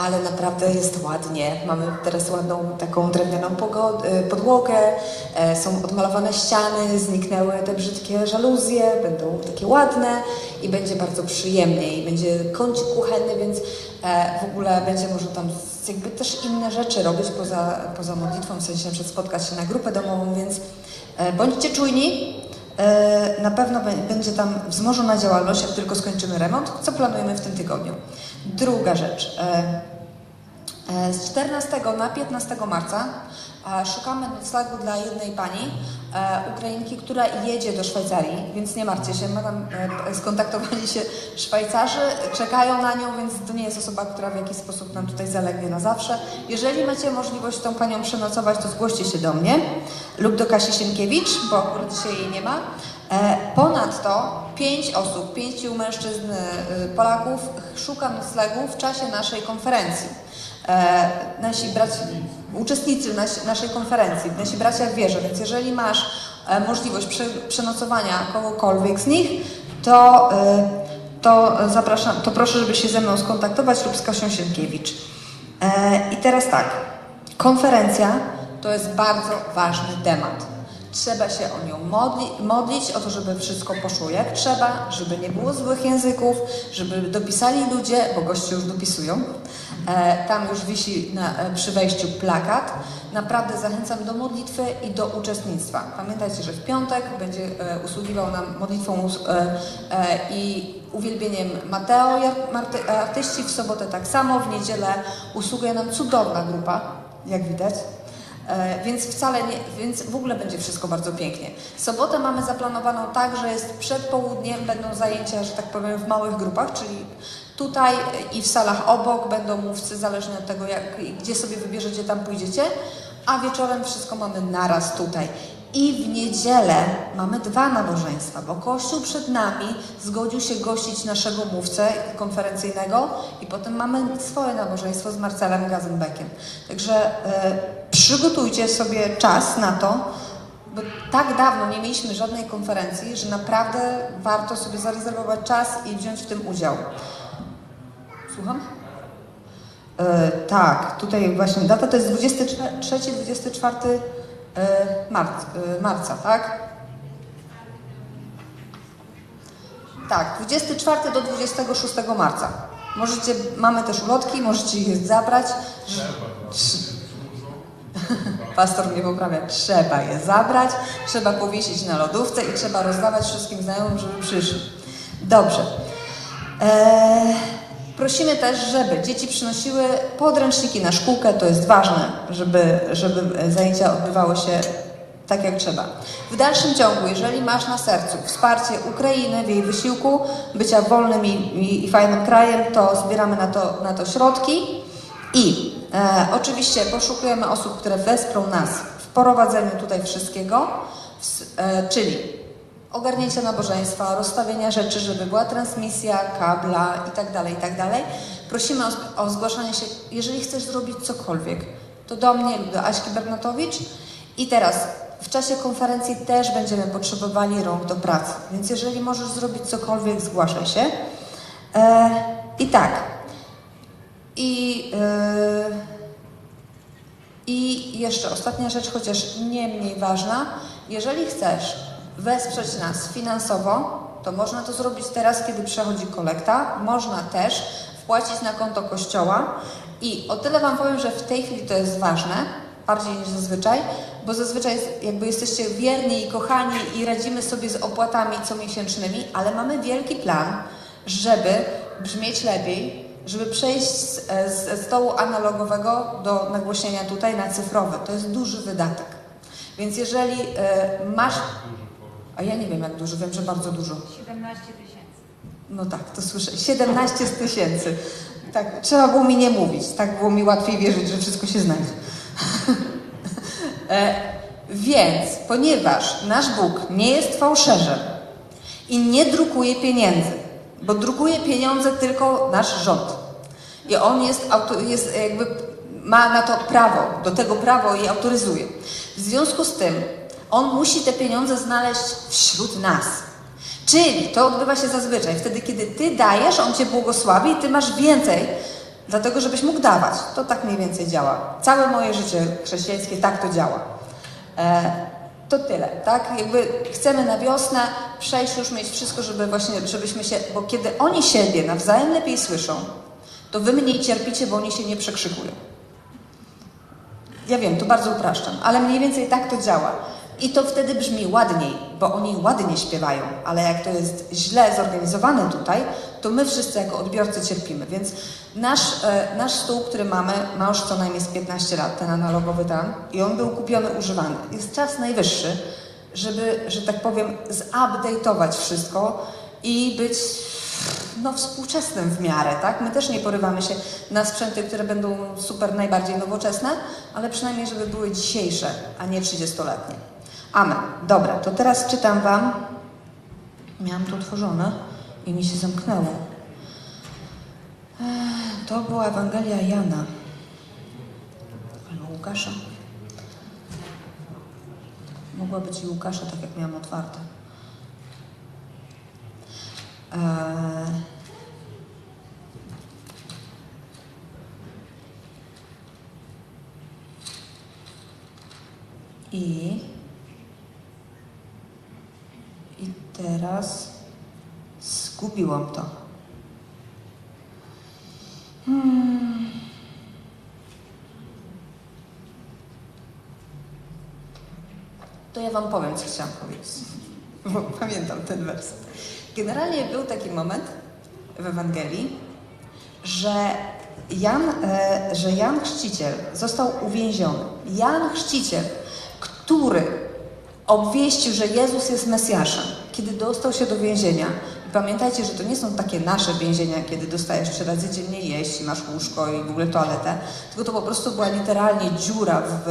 ale naprawdę jest ładnie. Mamy teraz ładną taką drewnianą e, podłogę, e, są odmalowane ściany, zniknęły te brzydkie żaluzje, będą takie ładne i będzie bardzo przyjemnie i będzie kącik kuchenny, więc w ogóle będzie można tam jakby też inne rzeczy robić poza, poza modlitwą, w sensie na spotkać się na grupę domową, więc bądźcie czujni, E, na pewno będzie tam wzmożona działalność, jak tylko skończymy remont, co planujemy w tym tygodniu. Druga rzecz. E, e, z 14 na 15 marca szukamy noclegu dla jednej pani, Ukrainki, która jedzie do Szwajcarii, więc nie martwcie się, my tam skontaktowali się Szwajcarzy, czekają na nią, więc to nie jest osoba, która w jakiś sposób nam tutaj zalegnie na zawsze. Jeżeli macie możliwość tą panią przenocować, to zgłoście się do mnie lub do Kasi Sienkiewicz, bo akurat dzisiaj jej nie ma. E, ponadto pięć osób, pięciu mężczyzn e, Polaków szuka noclegu w czasie naszej konferencji. E, nasi bracia, uczestnicy naszej konferencji, nasi bracia w wierze, więc jeżeli masz możliwość przenocowania kogokolwiek z nich, to, to zapraszam, to proszę, żeby się ze mną skontaktować lub z Kasią Sienkiewicz. I teraz tak, konferencja to jest bardzo ważny temat. Trzeba się o nią modli, modlić, o to, żeby wszystko poszło jak trzeba, żeby nie było złych języków, żeby dopisali ludzie, bo goście już dopisują. E, tam już wisi na, e, przy wejściu plakat. Naprawdę zachęcam do modlitwy i do uczestnictwa. Pamiętajcie, że w piątek będzie e, usługiwał nam modlitwą e, e, i uwielbieniem Mateo artyści, w sobotę tak samo, w niedzielę usługuje nam cudowna grupa, jak widać. E, więc wcale nie, więc w ogóle będzie wszystko bardzo pięknie. Sobotę mamy zaplanowaną tak, że jest przed południem, będą zajęcia, że tak powiem, w małych grupach, czyli tutaj i w salach obok będą mówcy, zależnie od tego, jak, gdzie sobie wybierzecie, tam pójdziecie, a wieczorem wszystko mamy naraz tutaj. I w niedzielę mamy dwa nabożeństwa, bo Kościół przed nami zgodził się gościć naszego mówcę konferencyjnego i potem mamy swoje nabożeństwo z Marcelem Gazenbeckiem. Także e, przygotujcie sobie czas na to, bo tak dawno nie mieliśmy żadnej konferencji, że naprawdę warto sobie zarezerwować czas i wziąć w tym udział. Słucham? E, tak, tutaj właśnie data to jest 23-24 E, e, marca, tak? Tak, 24 do 26 marca. Możecie, mamy też ulotki, możecie je zabrać. Pastor mnie poprawia, trzeba je zabrać, trzeba powiesić na lodówce i trzeba rozdawać wszystkim znajomym, żeby przyszli. Dobrze. Eee, Prosimy też, żeby dzieci przynosiły podręczniki na szkółkę, to jest ważne, żeby, żeby zajęcia odbywały się tak jak trzeba. W dalszym ciągu, jeżeli masz na sercu wsparcie Ukrainy w jej wysiłku bycia wolnym i, i, i fajnym krajem, to zbieramy na to, na to środki i e, oczywiście poszukujemy osób, które wesprą nas w prowadzeniu tutaj wszystkiego, w, e, czyli ogarnięcia nabożeństwa, rozstawienia rzeczy, żeby była transmisja, kabla tak. Tak Prosimy o, o zgłaszanie się, jeżeli chcesz zrobić cokolwiek, to do mnie lub do Aśki Bernatowicz. I teraz w czasie konferencji też będziemy potrzebowali rąk do pracy, więc jeżeli możesz zrobić cokolwiek, zgłaszaj się. E, I tak. I, e, I jeszcze ostatnia rzecz, chociaż nie mniej ważna. Jeżeli chcesz wesprzeć nas finansowo, to można to zrobić teraz, kiedy przechodzi kolekta. Można też wpłacić na konto kościoła. I o tyle Wam powiem, że w tej chwili to jest ważne, bardziej niż zazwyczaj, bo zazwyczaj jakby jesteście wierni i kochani i radzimy sobie z opłatami comiesięcznymi, ale mamy wielki plan, żeby brzmieć lepiej, żeby przejść z, z stołu analogowego do nagłośnienia tutaj na cyfrowe. To jest duży wydatek. Więc jeżeli y, masz a ja nie wiem jak dużo, wiem, że bardzo dużo. 17 tysięcy. No tak, to słyszę. 17 tysięcy. Tak, trzeba było mi nie mówić. Tak było mi łatwiej wierzyć, że wszystko się znajdzie. e, więc, ponieważ nasz Bóg nie jest fałszerzem i nie drukuje pieniędzy, bo drukuje pieniądze tylko nasz rząd. I on jest, jest jakby ma na to prawo, do tego prawo i autoryzuje. W związku z tym on musi te pieniądze znaleźć wśród nas. Czyli to odbywa się zazwyczaj wtedy, kiedy ty dajesz, on cię błogosławi i ty masz więcej Dlatego, żebyś mógł dawać. To tak mniej więcej działa. Całe moje życie chrześcijańskie tak to działa. E, to tyle, tak? Jakby chcemy na wiosnę przejść już mieć wszystko, żeby właśnie, żebyśmy się, bo kiedy oni siebie nawzajem lepiej słyszą, to wy mniej cierpicie, bo oni się nie przekrzykują. Ja wiem, to bardzo upraszczam, ale mniej więcej tak to działa. I to wtedy brzmi ładniej, bo oni ładnie śpiewają, ale jak to jest źle zorganizowane tutaj, to my wszyscy jako odbiorcy cierpimy. Więc nasz, e, nasz stół, który mamy, ma już co najmniej z 15 lat, ten analogowy tam, i on był kupiony, używany. Jest czas najwyższy, żeby, że tak powiem, zupdate'ować wszystko i być no, współczesnym w miarę, tak? My też nie porywamy się na sprzęty, które będą super najbardziej nowoczesne, ale przynajmniej, żeby były dzisiejsze, a nie 30-letnie. Amen. Dobra, to teraz czytam Wam. Miałam to otworzone i mi się zamknęło. To była Ewangelia Jana. Albo Łukasza. Mogła być i Łukasza, tak jak miałam otwarte. Eee... I i teraz zgubiłam to. Hmm. To ja Wam powiem, co chciałam powiedzieć. Bo pamiętam ten werset. Generalnie był taki moment w Ewangelii, że Jan, e, że Jan Chrzciciel został uwięziony. Jan Chrzciciel, który obwieścił, że Jezus jest Mesjaszem, kiedy dostał się do więzienia. I pamiętajcie, że to nie są takie nasze więzienia, kiedy dostajesz trzy razy dziennie jeść, masz łóżko i w ogóle toaletę, tylko to po prostu była literalnie dziura w,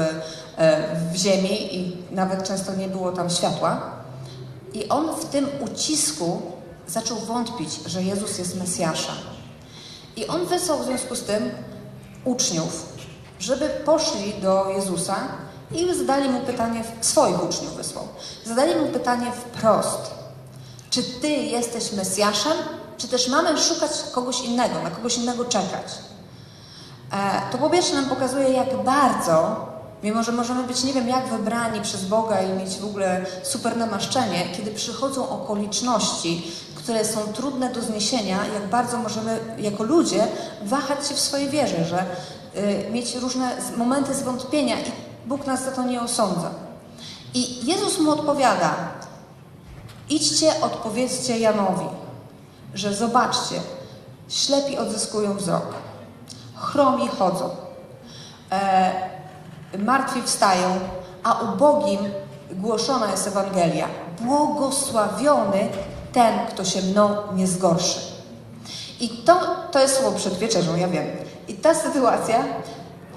e, w ziemi i nawet często nie było tam światła. I on w tym ucisku zaczął wątpić, że Jezus jest Mesjaszem. I on wysłał w związku z tym uczniów, żeby poszli do Jezusa i zadali mu pytanie, swoich uczniów wysłał, zadali mu pytanie wprost. Czy Ty jesteś Mesjaszem, czy też mamy szukać kogoś innego, na kogoś innego czekać? E, to po pierwsze nam pokazuje, jak bardzo, mimo że możemy być nie wiem jak wybrani przez Boga i mieć w ogóle super namaszczenie, kiedy przychodzą okoliczności, które są trudne do zniesienia, jak bardzo możemy jako ludzie wahać się w swojej wierze, że y, mieć różne momenty zwątpienia i Bóg nas za to nie osądza. I Jezus mu odpowiada: Idźcie, odpowiedzcie Janowi, że zobaczcie, ślepi odzyskują wzrok, chromi chodzą, e, martwi wstają, a ubogim głoszona jest Ewangelia. Błogosławiony ten, kto się mną nie zgorszy. I to, to jest słowo przed wieczerzą, ja wiem. I ta sytuacja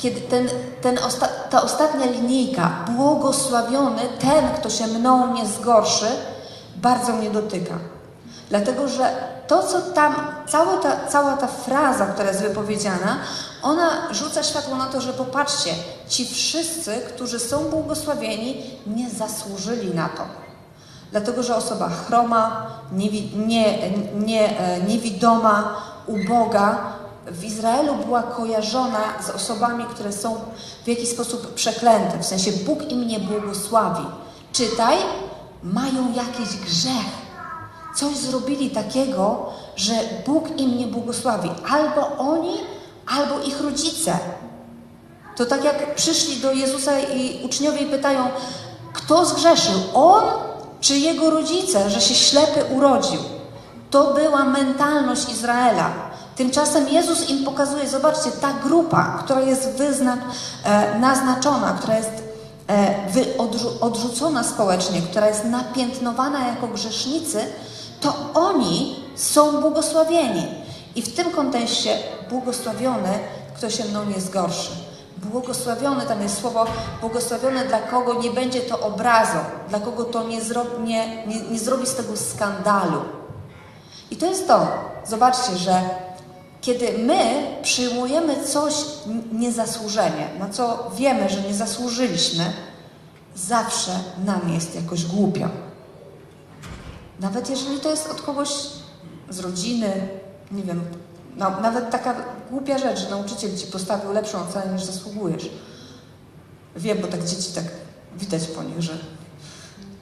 kiedy ten, ten osta ta ostatnia linijka, błogosławiony ten, kto się mną nie zgorszy, bardzo mnie dotyka. Dlatego, że to, co tam, cała ta, cała ta fraza, która jest wypowiedziana, ona rzuca światło na to, że popatrzcie, ci wszyscy, którzy są błogosławieni, nie zasłużyli na to. Dlatego, że osoba chroma, niewi, nie, nie, e, niewidoma, uboga, w Izraelu była kojarzona z osobami, które są w jakiś sposób przeklęte, w sensie Bóg im nie błogosławi. Czytaj, mają jakiś grzech. Coś zrobili takiego, że Bóg im nie błogosławi. Albo oni, albo ich rodzice. To tak jak przyszli do Jezusa i uczniowie pytają, kto zgrzeszył? On czy jego rodzice, że się ślepy urodził? To była mentalność Izraela. Tymczasem Jezus im pokazuje, zobaczcie, ta grupa, która jest wyzna, e, naznaczona, która jest e, wy, odrzu, odrzucona społecznie, która jest napiętnowana jako grzesznicy, to oni są błogosławieni. I w tym kontekście błogosławiony, kto się mną nie zgorszy. Błogosławiony, tam jest słowo błogosławiony, dla kogo nie będzie to obrazą, dla kogo to nie, zro, nie, nie, nie zrobi z tego skandalu. I to jest to. Zobaczcie, że kiedy my przyjmujemy coś niezasłużenie, na co wiemy, że nie zasłużyliśmy, zawsze nam jest jakoś głupio. Nawet jeżeli to jest od kogoś z rodziny, nie wiem, no, nawet taka głupia rzecz, że nauczyciel ci postawił lepszą ocenę niż zasługujesz. Wiem, bo tak dzieci tak widać po nich, że,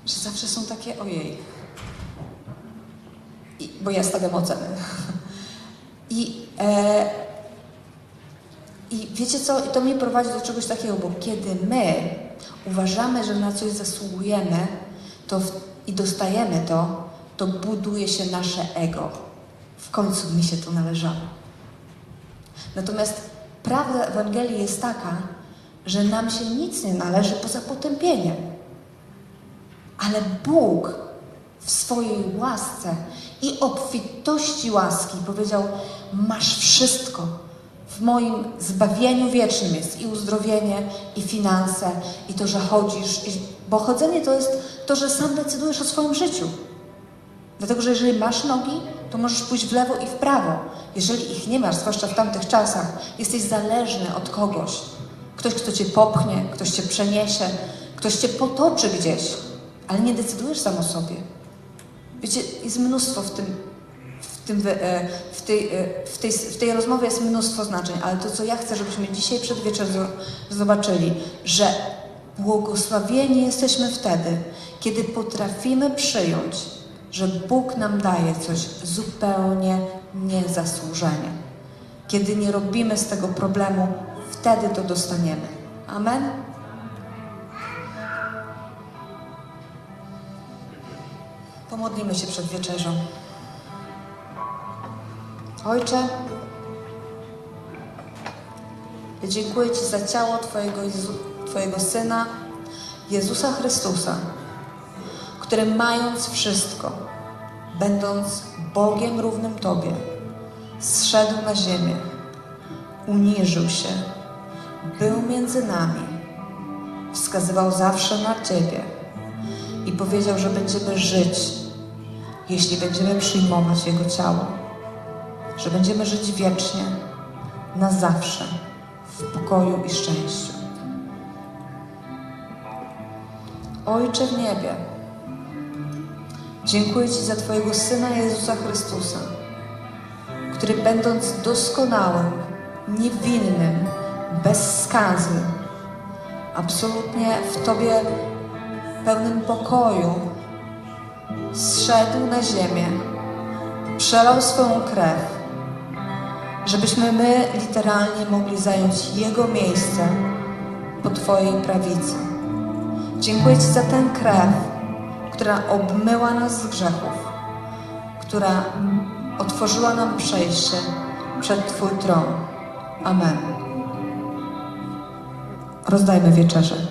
że zawsze są takie ojej. I, bo ja stawiam oceny. I, e, I wiecie co? To mnie prowadzi do czegoś takiego, bo kiedy my uważamy, że na coś zasługujemy to w, i dostajemy to, to buduje się nasze ego. W końcu mi się to należało. Natomiast prawda Ewangelii jest taka, że nam się nic nie należy poza potępieniem. Ale Bóg w swojej łasce i obfitości łaski powiedział: Masz wszystko. W moim zbawieniu wiecznym jest i uzdrowienie, i finanse, i to, że chodzisz. Bo chodzenie to jest to, że sam decydujesz o swoim życiu. Dlatego, że jeżeli masz nogi, to możesz pójść w lewo i w prawo. Jeżeli ich nie masz, zwłaszcza w tamtych czasach, jesteś zależny od kogoś. Ktoś, kto cię popchnie, ktoś cię przeniesie, ktoś cię potoczy gdzieś, ale nie decydujesz sam o sobie. Wiecie, jest mnóstwo w tym, w, tym, e, w, tej, e, w, tej, w tej rozmowie jest mnóstwo znaczeń, ale to, co ja chcę, żebyśmy dzisiaj przed wieczorem zobaczyli, że błogosławieni jesteśmy wtedy, kiedy potrafimy przyjąć, że Bóg nam daje coś zupełnie niezasłużenie. Kiedy nie robimy z tego problemu, wtedy to dostaniemy. Amen? Pomodlimy się przed wieczerzą. Ojcze, dziękuję Ci za ciało Twojego, Jezu, Twojego Syna, Jezusa Chrystusa, który mając wszystko, będąc Bogiem równym Tobie, zszedł na ziemię, uniżył się, był między nami, wskazywał zawsze na Ciebie i powiedział, że będziemy żyć, jeśli będziemy przyjmować Jego ciało, że będziemy żyć wiecznie, na zawsze, w pokoju i szczęściu. Ojcze w niebie, dziękuję Ci za Twojego Syna Jezusa Chrystusa, który będąc doskonałym, niewinnym, bez skazy, absolutnie w Tobie pełnym pokoju, zszedł na ziemię, przelał swoją krew, żebyśmy my literalnie mogli zająć Jego miejsce po Twojej prawicy. Dziękuję Ci za tę krew, która obmyła nas z grzechów, która otworzyła nam przejście przed Twój tron. Amen. Rozdajmy wieczerze.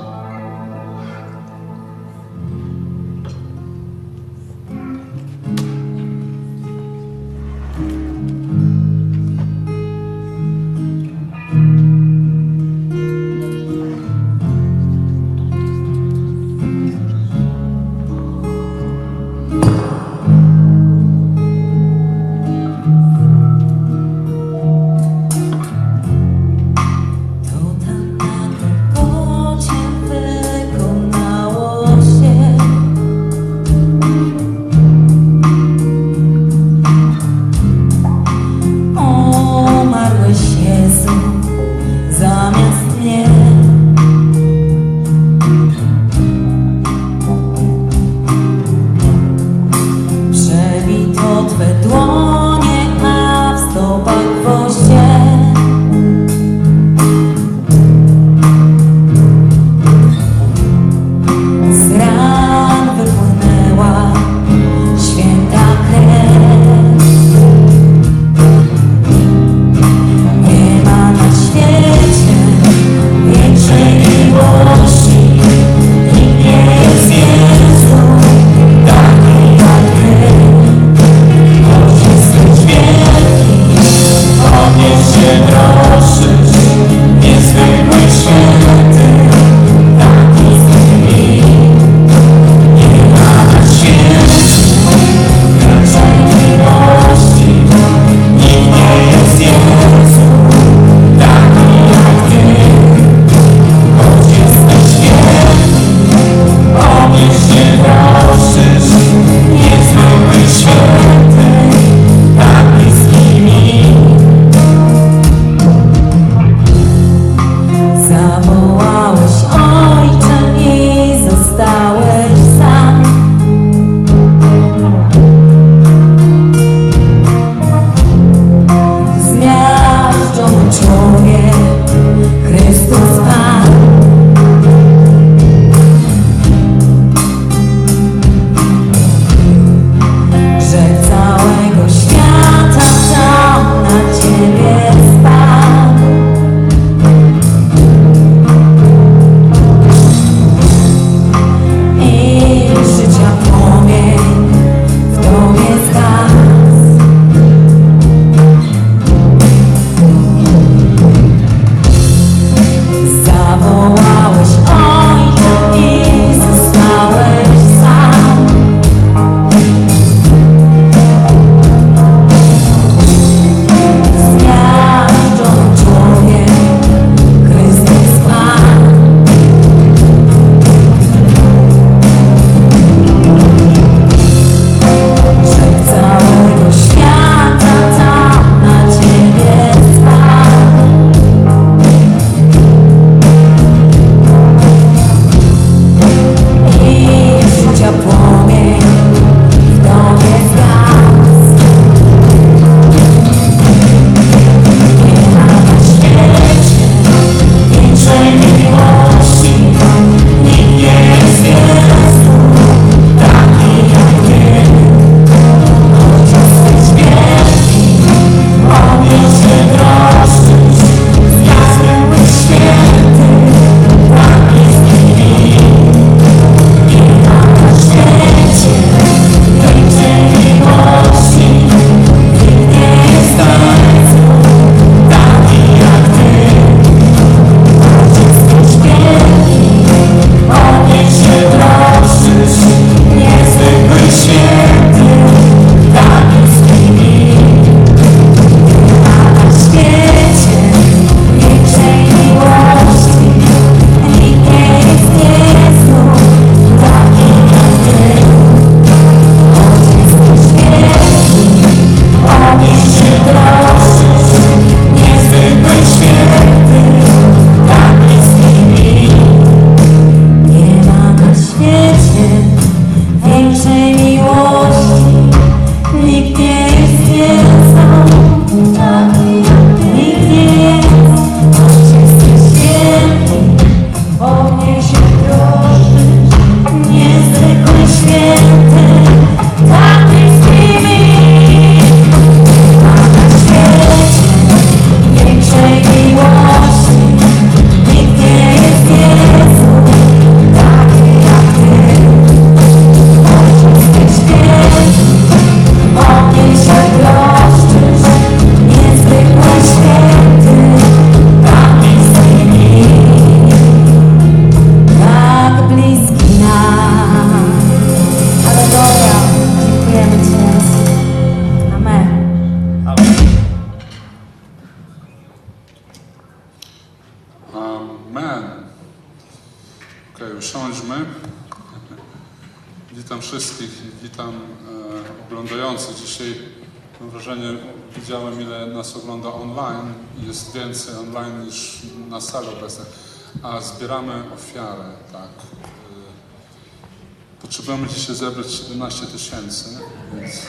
Dzisiaj zebrać 17 tysięcy, więc,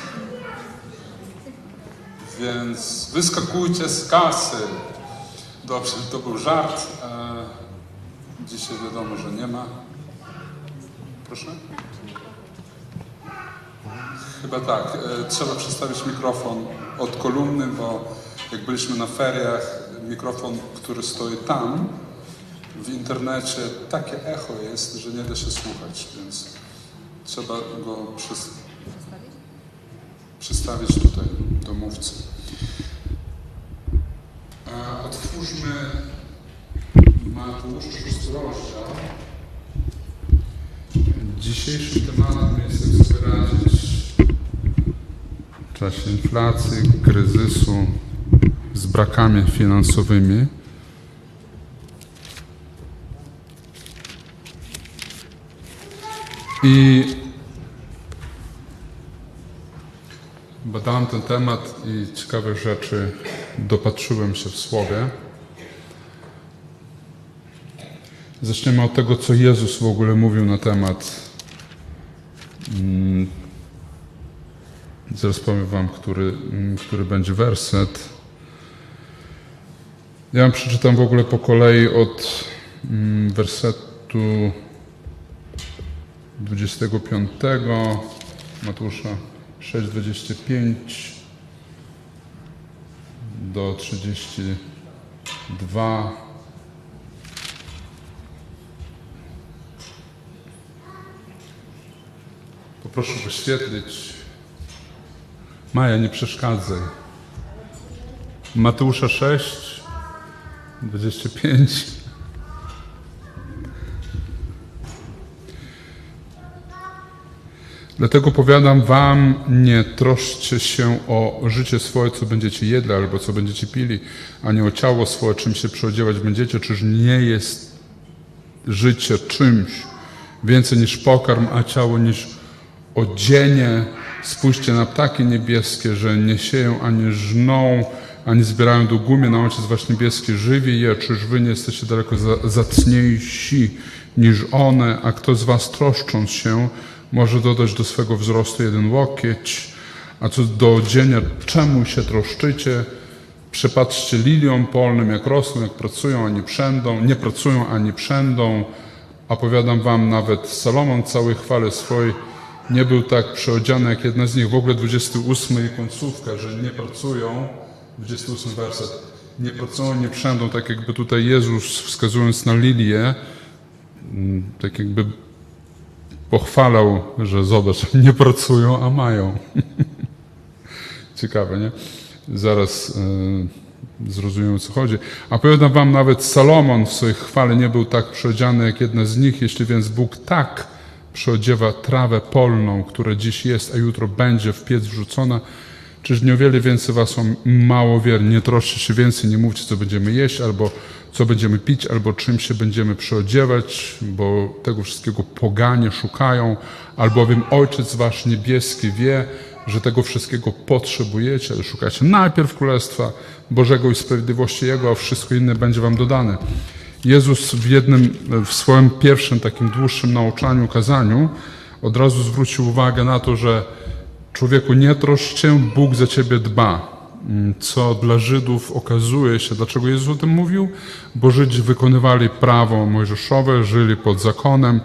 więc wyskakujcie z kasy. Dobrze, to był żart. Dzisiaj wiadomo, że nie ma. Proszę? Chyba tak. E, Trzeba przestawić mikrofon od kolumny, bo jak byliśmy na feriach, mikrofon, który stoi tam, w internecie, takie echo jest, że nie da się słuchać, więc trzeba go przys- przestawić tutaj do mówcy. E, Otwórzmy Mateusz, szósty rozdział. Dzisiejszym tematem jest radzić w czasie inflacji, kryzysu, z brakami finansowymi. I badałem ten temat i ciekawe rzeczy dopatrzyłem się w słowie. Zaczniemy od tego, co Jezus w ogóle mówił na temat. Mm, Zaraz powiem Wam, który, mm, który będzie werset. Ja przeczytam w ogóle po kolei od mm, wersetu 25 Mateusza 6:25 do 32. Poproszę wyświetlić. Maja, nie przeszkadzaj. Mateusza 6, 25. Dlatego powiadam wam, nie troszcie się o życie swoje, co będziecie jedli, albo co będziecie pili, ani o ciało swoje, czym się przyodziewać będziecie. Czyż nie jest życie czymś więcej niż pokarm, a ciało niż odzienie. Spójrzcie na ptaki niebieskie, że nie sieją ani żną, ani zbierają do gumie, na ojciec wasz niebieski żywi je. Czyż wy nie jesteście daleko za, zacniejsi niż one, a kto z was troszcząc się, może dodać do swego wzrostu jeden łokieć, a co do odzienia, czemu się troszczycie? Przepatrzcie liliom polnym, jak rosną, jak pracują, ani przędą, nie pracują, ani przędą. A powiadam wam, nawet Salomon całej chwale swojej nie był tak przyodziany jak jedna z nich. W ogóle 28 i końcówka, że nie pracują, 28 werset, nie pracują, nie przędą, tak jakby tutaj Jezus wskazując na lilię, mm, tak jakby pochwalał, że zobacz, nie pracują, a mają. Ciekawe, nie? Zaraz e, zrozumiemy, o co chodzi. A powiadam wam, nawet Salomon w swojej chwale nie był tak przyodziany jak jedna z nich. Jeśli więc Bóg tak przyodziewa trawę polną, która dziś jest, a jutro będzie w piec wrzucona, czyż nie o wiele więcej was są mało wierni? Nie troszcie się więcej, nie mówcie, co będziemy jeść, albo co będziemy pić, albo czym się będziemy przyodziewać, bo tego wszystkiego poganie szukają, albowiem Ojciec Wasz Niebieski wie, że tego wszystkiego potrzebujecie, ale szukacie najpierw Królestwa Bożego i sprawiedliwości Jego, a wszystko inne będzie Wam dodane. Jezus w jednym, w swoim pierwszym takim dłuższym nauczaniu, kazaniu od razu zwrócił uwagę na to, że człowieku nie troszcz się, Bóg za Ciebie dba co dla Żydów okazuje się, dlaczego Jezus o tym mówił? Bo Żydzi wykonywali prawo mojżeszowe, żyli pod zakonem,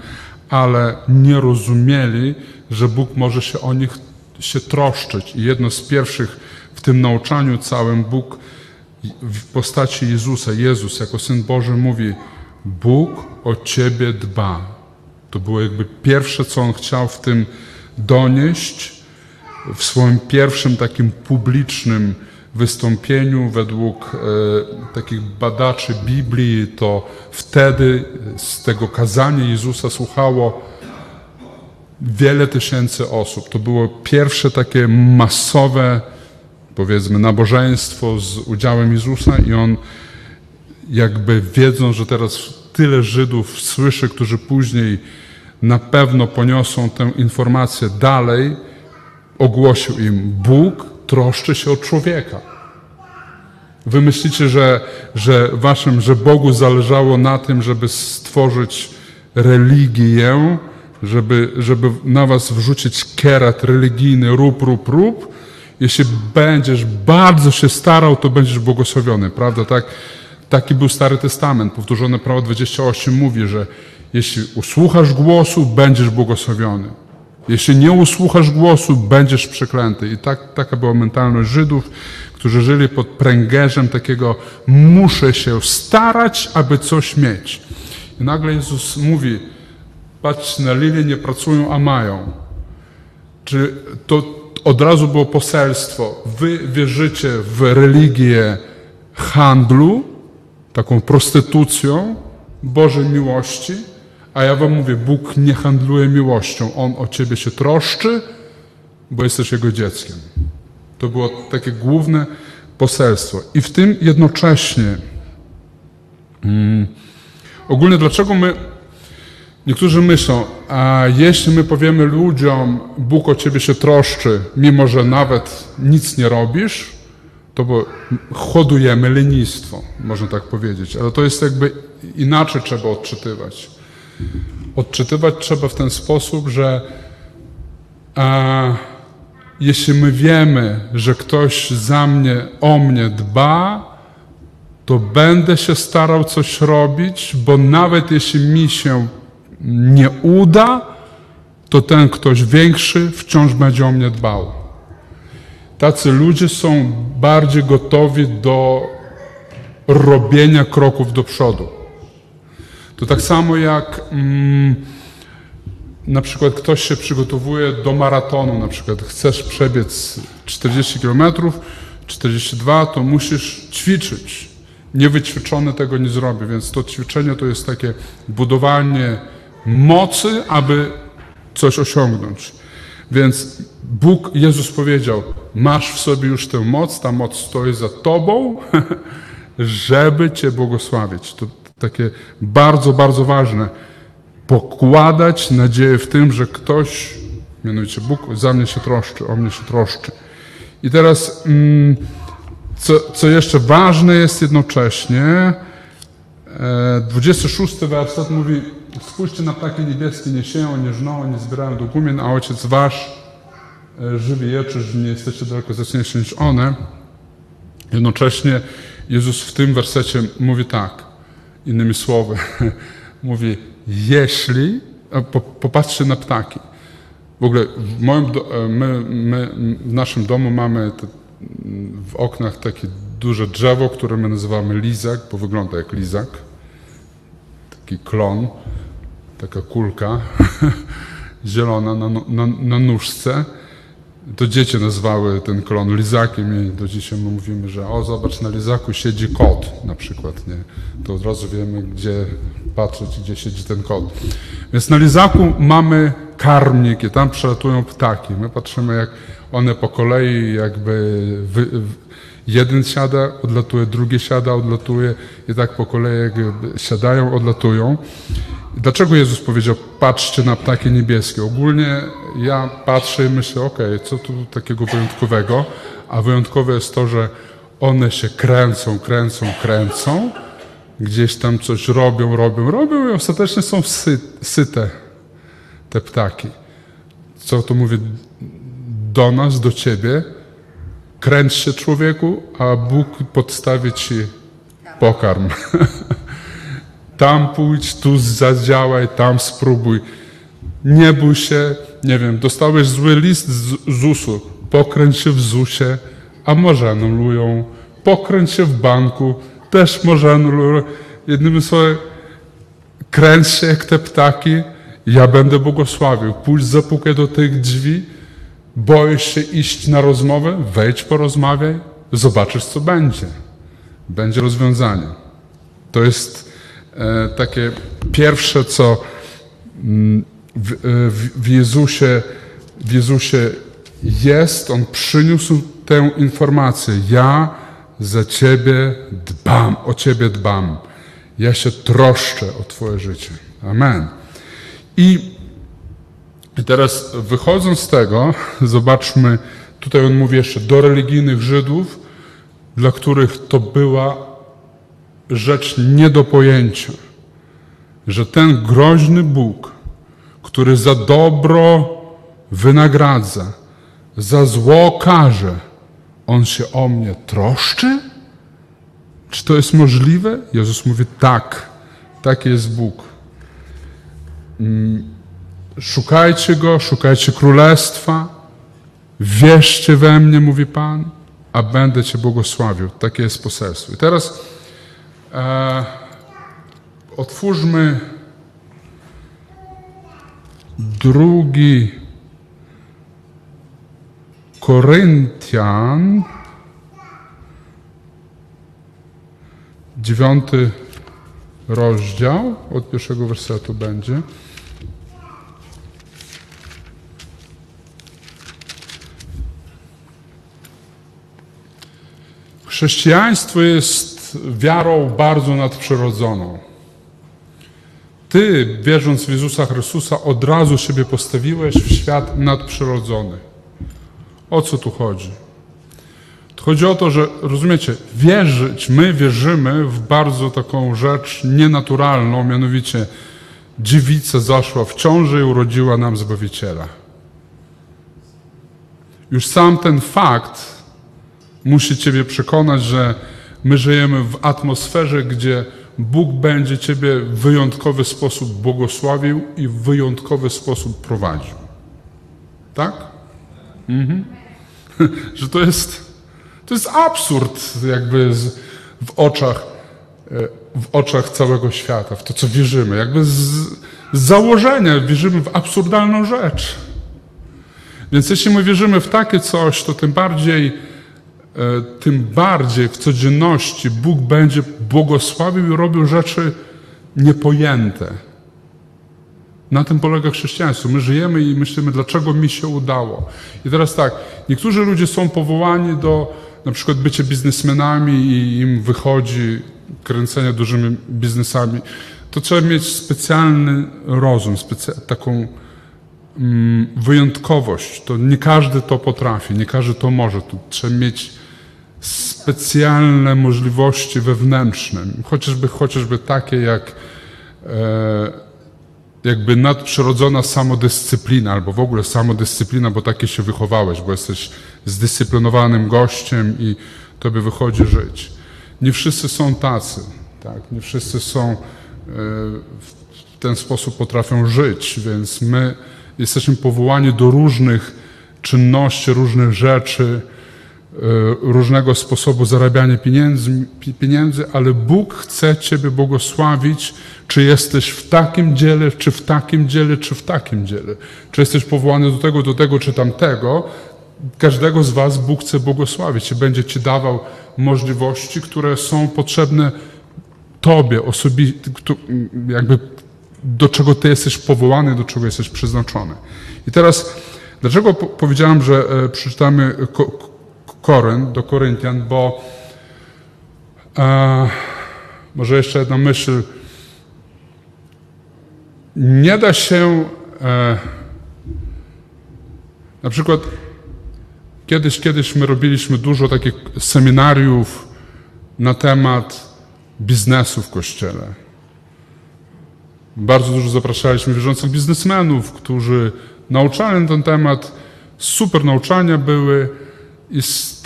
ale nie rozumieli, że Bóg może się o nich się troszczyć. I jedno z pierwszych w tym nauczaniu całym Bóg w postaci Jezusa, Jezus jako Syn Boży mówi, Bóg o Ciebie dba. To było jakby pierwsze, co On chciał w tym donieść, w swoim pierwszym takim publicznym wystąpieniu według e, takich badaczy Biblii, to wtedy z tego kazania Jezusa słuchało wiele tysięcy osób. To było pierwsze takie masowe, powiedzmy, nabożeństwo z udziałem Jezusa i on jakby wiedząc, że teraz tyle Żydów słyszy, którzy później na pewno poniosą tę informację dalej, ogłosił im: Bóg troszczy się o człowieka. Wy myślicie, że, że waszym, że Bogu zależało na tym, żeby stworzyć religię, żeby, żeby na was wrzucić kierat religijny, rób, rób, rób. Jeśli będziesz bardzo się starał, to będziesz błogosławiony, prawda? Tak, taki był Stary Testament. Powtórzone prawo 28 mówi, że jeśli usłuchasz głosu, będziesz błogosławiony. Jeśli nie usłuchasz głosu, będziesz przeklęty. I tak, taka była mentalność Żydów, którzy żyli pod pręgerzem takiego muszę się starać, aby coś mieć. I nagle Jezus mówi, patrz na lilie, nie pracują, a mają. Czy to od razu było poselstwo, wy wierzycie w religię handlu, taką prostytucją Bożej miłości, a ja wam mówię, Bóg nie handluje miłością. On o ciebie się troszczy, bo jesteś Jego dzieckiem. To było takie główne poselstwo. I w tym jednocześnie mm, ogólnie dlaczego my Niektórzy myślą, a jeśli my powiemy ludziom, Bóg o ciebie się troszczy, mimo że nawet nic nie robisz, to bo hodujemy lenistwo, można tak powiedzieć. Ale to jest jakby inaczej trzeba odczytywać. Odczytywać trzeba w ten sposób, że a, jeśli my wiemy, że ktoś za mnie, o mnie dba, to będę się starał coś robić, bo nawet jeśli mi się nie uda, to ten ktoś większy wciąż będzie o mnie dbał. Tacy ludzie są bardziej gotowi do robienia kroków do przodu. To tak samo jak mm, na przykład ktoś się przygotowuje do maratonu, na przykład chcesz przebiec 40 km, 42, to musisz ćwiczyć. Niewyćwiczony tego nie zrobi, więc to ćwiczenie to jest takie budowanie mocy, aby coś osiągnąć. Więc Bóg, Jezus powiedział, masz w sobie już tę moc, ta moc stoi za tobą, żeby cię błogosławić. To takie bardzo, bardzo ważne. Pokładać nadzieję w tym, że ktoś, mianowicie Bóg, za mnie się troszczy, o mnie się troszczy. I teraz, mm, co, co jeszcze ważne jest jednocześnie, 26 e, werset mówi, spójrzcie na ptaki niebieskie, nie sieją, nie żną, nie zbierają do gumien, a Ojciec Wasz e, żywi je, czyż nie jesteście daleko zacniejsi niż one. Jednocześnie Jezus w tym wersecie mówi tak, innymi słowy, mówi, jeśli, popatrzcie na ptaki. W ogóle w, moim do, e, my, my, w naszym domu mamy te, w oknach takie duże drzewo, które my nazywamy lizak, bo wygląda jak lizak. Taki klon, taka kulka zielona na, na, na nóżce. To dzieci nazwały ten klon lizakiem i do dzisiaj my mówimy, że o zobacz, na lizaku siedzi kot na przykład, nie? To od razu wiemy, gdzie patrzeć, gdzie siedzi ten kot. Więc na lizaku mamy karmnik i tam przelatują ptaki. My patrzymy, jak one po kolei jakby wy, jeden siada, odlatuje, drugi siada, odlatuje i tak po kolei jakby siadają, odlatują. Dlaczego Jezus powiedział, patrzcie na ptaki niebieskie? Ogólnie ja patrzę i myślę, okay, co tu takiego wyjątkowego? A wyjątkowe jest to, że one się kręcą, kręcą, kręcą, gdzieś tam coś robią, robią, robią i ostatecznie są sy syte te ptaki. Co to mówię do nas, do ciebie? Kręć się człowieku, a Bóg podstawi ci pokarm. tam pójdź, tu zadziałaj, tam spróbuj. Nie bój się, nie wiem, dostałeś zły list z ZUS-u, pokręć się w ZUS-ie, a może anulują. Pokręć się w banku, też może anulują. Jednymi słowy, kręć się jak te ptaki, ja będę błogosławił. Pójdź, zapukaj do tych drzwi, boisz się iść na rozmowę, wejdź porozmawiaj, zobaczysz co będzie. Będzie rozwiązanie. To jest takie pierwsze, co mm, w, e, w, w, Jezusie, w Jezusie jest. On przyniósł tę informację. Ja za Ciebie dbam, o Ciebie dbam. Ja się troszczę o Twoje życie. Amen. I teraz wychodząc z tego, zobaczmy, tutaj on mówi jeszcze do religijnych Żydów, dla których to była rzecz nie do pojęcia, że ten groźny Bóg, który za dobro wynagradza, za zło karze, on się o mnie troszczy? Czy to jest możliwe? Jezus mówi tak, taki jest Bóg. Szukajcie Go, szukajcie Królestwa, wierzcie we mnie, mówi Pan, a będę Cię błogosławił. Takie jest poselstwo. I teraz otwórzmy drugi Koryntian, dziewiąty rozdział, od pierwszego wersetu będzie. Chrześcijaństwo jest wiarą bardzo nadprzyrodzoną. Ty, wierząc w Jezusa Chrystusa, od razu siebie postawiłeś w świat nadprzyrodzony. O co tu chodzi? Tu chodzi o to, że rozumiecie, wierzyć, my wierzymy w bardzo taką rzecz nienaturalną, mianowicie dziewica zaszła w ciąży i urodziła nam Zbawiciela. Już sam ten fakt musi Ciebie przekonać, że my żyjemy w atmosferze, gdzie Bóg będzie Ciebie w wyjątkowy sposób błogosławił i w wyjątkowy sposób prowadził. Tak? Mhm. że to jest, to jest absurd jakby z, w oczach e, w oczach całego świata, w to, co wierzymy. Jakby z, z założenia wierzymy w absurdalną rzecz. Więc jeśli my wierzymy w takie coś, to tym bardziej, tym bardziej w codzienności Bóg będzie błogosławił i robił rzeczy niepojęte. Na tym polega chrześcijaństwo. My żyjemy i myślimy, dlaczego mi się udało. I teraz tak, niektórzy ludzie są powołani do na przykład bycia biznesmenami i im wychodzi kręcenie dużymi biznesami. To trzeba mieć specjalny rozum, specy taką mm, wyjątkowość. To nie każdy to potrafi, nie każdy to może. To trzeba mieć specjalne możliwości wewnętrzne, chociażby, chociażby takie jak e, jakby nadprzyrodzona samodyscyplina, albo w ogóle samodyscyplina, bo takie się wychowałeś, bo jesteś zdyscyplinowanym gościem i tobie wychodzi żyć. Nie wszyscy są tacy, tak? nie wszyscy są e, w ten sposób potrafią żyć, więc my jesteśmy powołani do różnych czynności, różnych rzeczy, różnego sposobu zarabiania pieniędzy, ale Bóg chce Ciebie błogosławić czy jesteś w takim dziele, czy w takim dziele, czy w takim dziele? Czy jesteś powołany do tego, do tego, czy tamtego? Każdego z Was Bóg chce błogosławić i będzie Ci dawał możliwości, które są potrzebne Tobie, osobiście, jakby do czego Ty jesteś powołany, do czego jesteś przeznaczony. I teraz, dlaczego powiedziałem, że e, przeczytamy Korynt, do Koryntian, bo e, może jeszcze jedna myśl, nie da się e, na przykład kiedyś, kiedyś my robiliśmy dużo takich seminariów na temat biznesu w kościele. Bardzo dużo zapraszaliśmy wierzących biznesmenów, którzy nauczali na ten temat. Super nauczania były i z